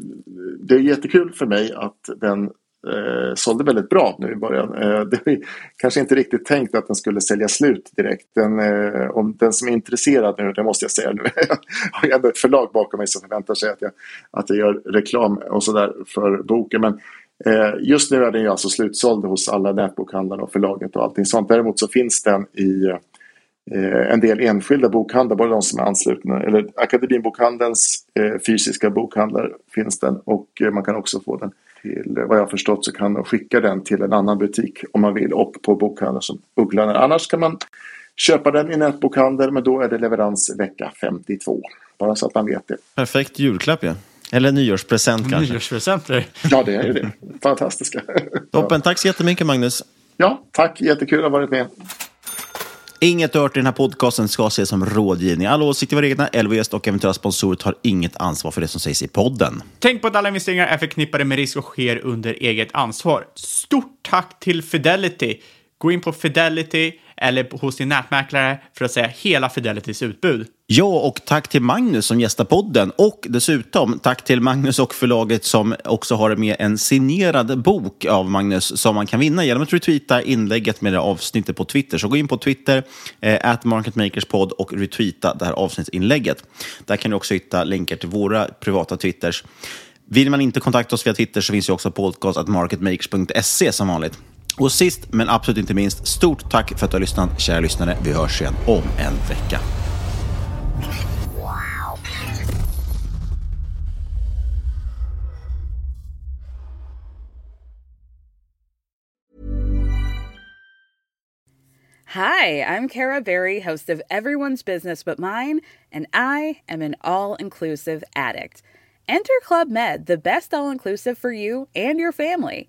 det är jättekul för mig att den eh, sålde väldigt bra nu i början. Eh, det är kanske inte riktigt tänkt att den skulle sälja slut direkt. Den, eh, om den som är intresserad nu, det måste jag säga nu, jag har ändå ett förlag bakom mig som förväntar sig att jag, att jag gör reklam och sådär för boken. Men eh, just nu är den ju alltså slutsåld hos alla nätbokhandlare och förlaget och allting sånt. Däremot så finns den i eh, en del enskilda bokhandlar, både de som är anslutna, eller Akademibokhandelns eh, fysiska bokhandlar finns den och eh, man kan också få den till, vad jag har förstått så kan man skicka den till en annan butik om man vill och på bokhandlar som Ugglan. Annars kan man köpa den i nätbokhandel men då är det leverans vecka 52. Bara så att man vet det. Perfekt julklapp ja. Eller nyårspresent kanske. Nyårspresenter. Ja, det är ju det. Fantastiska. Toppen, tack så jättemycket Magnus. Ja, tack. Jättekul att ha varit med. Inget du hört i den här podcasten ska ses som rådgivning. Alla åsikter var egna. LVS och eventuella sponsorer tar inget ansvar för det som sägs i podden. Tänk på att alla investeringar är förknippade med risk och sker under eget ansvar. Stort tack till Fidelity. Gå in på Fidelity eller hos din nätmäklare för att säga hela Fidelitys utbud. Ja, och tack till Magnus som gästar podden. Och dessutom tack till Magnus och förlaget som också har med en signerad bok av Magnus som man kan vinna genom att retweeta inlägget med det avsnittet på Twitter. Så gå in på Twitter, eh, marketmakerspod och retweeta det här avsnittsinlägget. Där kan du också hitta länkar till våra privata Twitters. Vill man inte kontakta oss via Twitter så finns ju också podcast at MarketMakers.se som vanligt. Och sist men absolut inte minst, stort tack för att du har lyssnat, kära lyssnare. Vi hörs igen om en vecka. Hi, I'm Kara Berry, host of Everyone's Business But Mine, and I am an all inclusive addict. Enter Club Med, the best all inclusive for you and your family.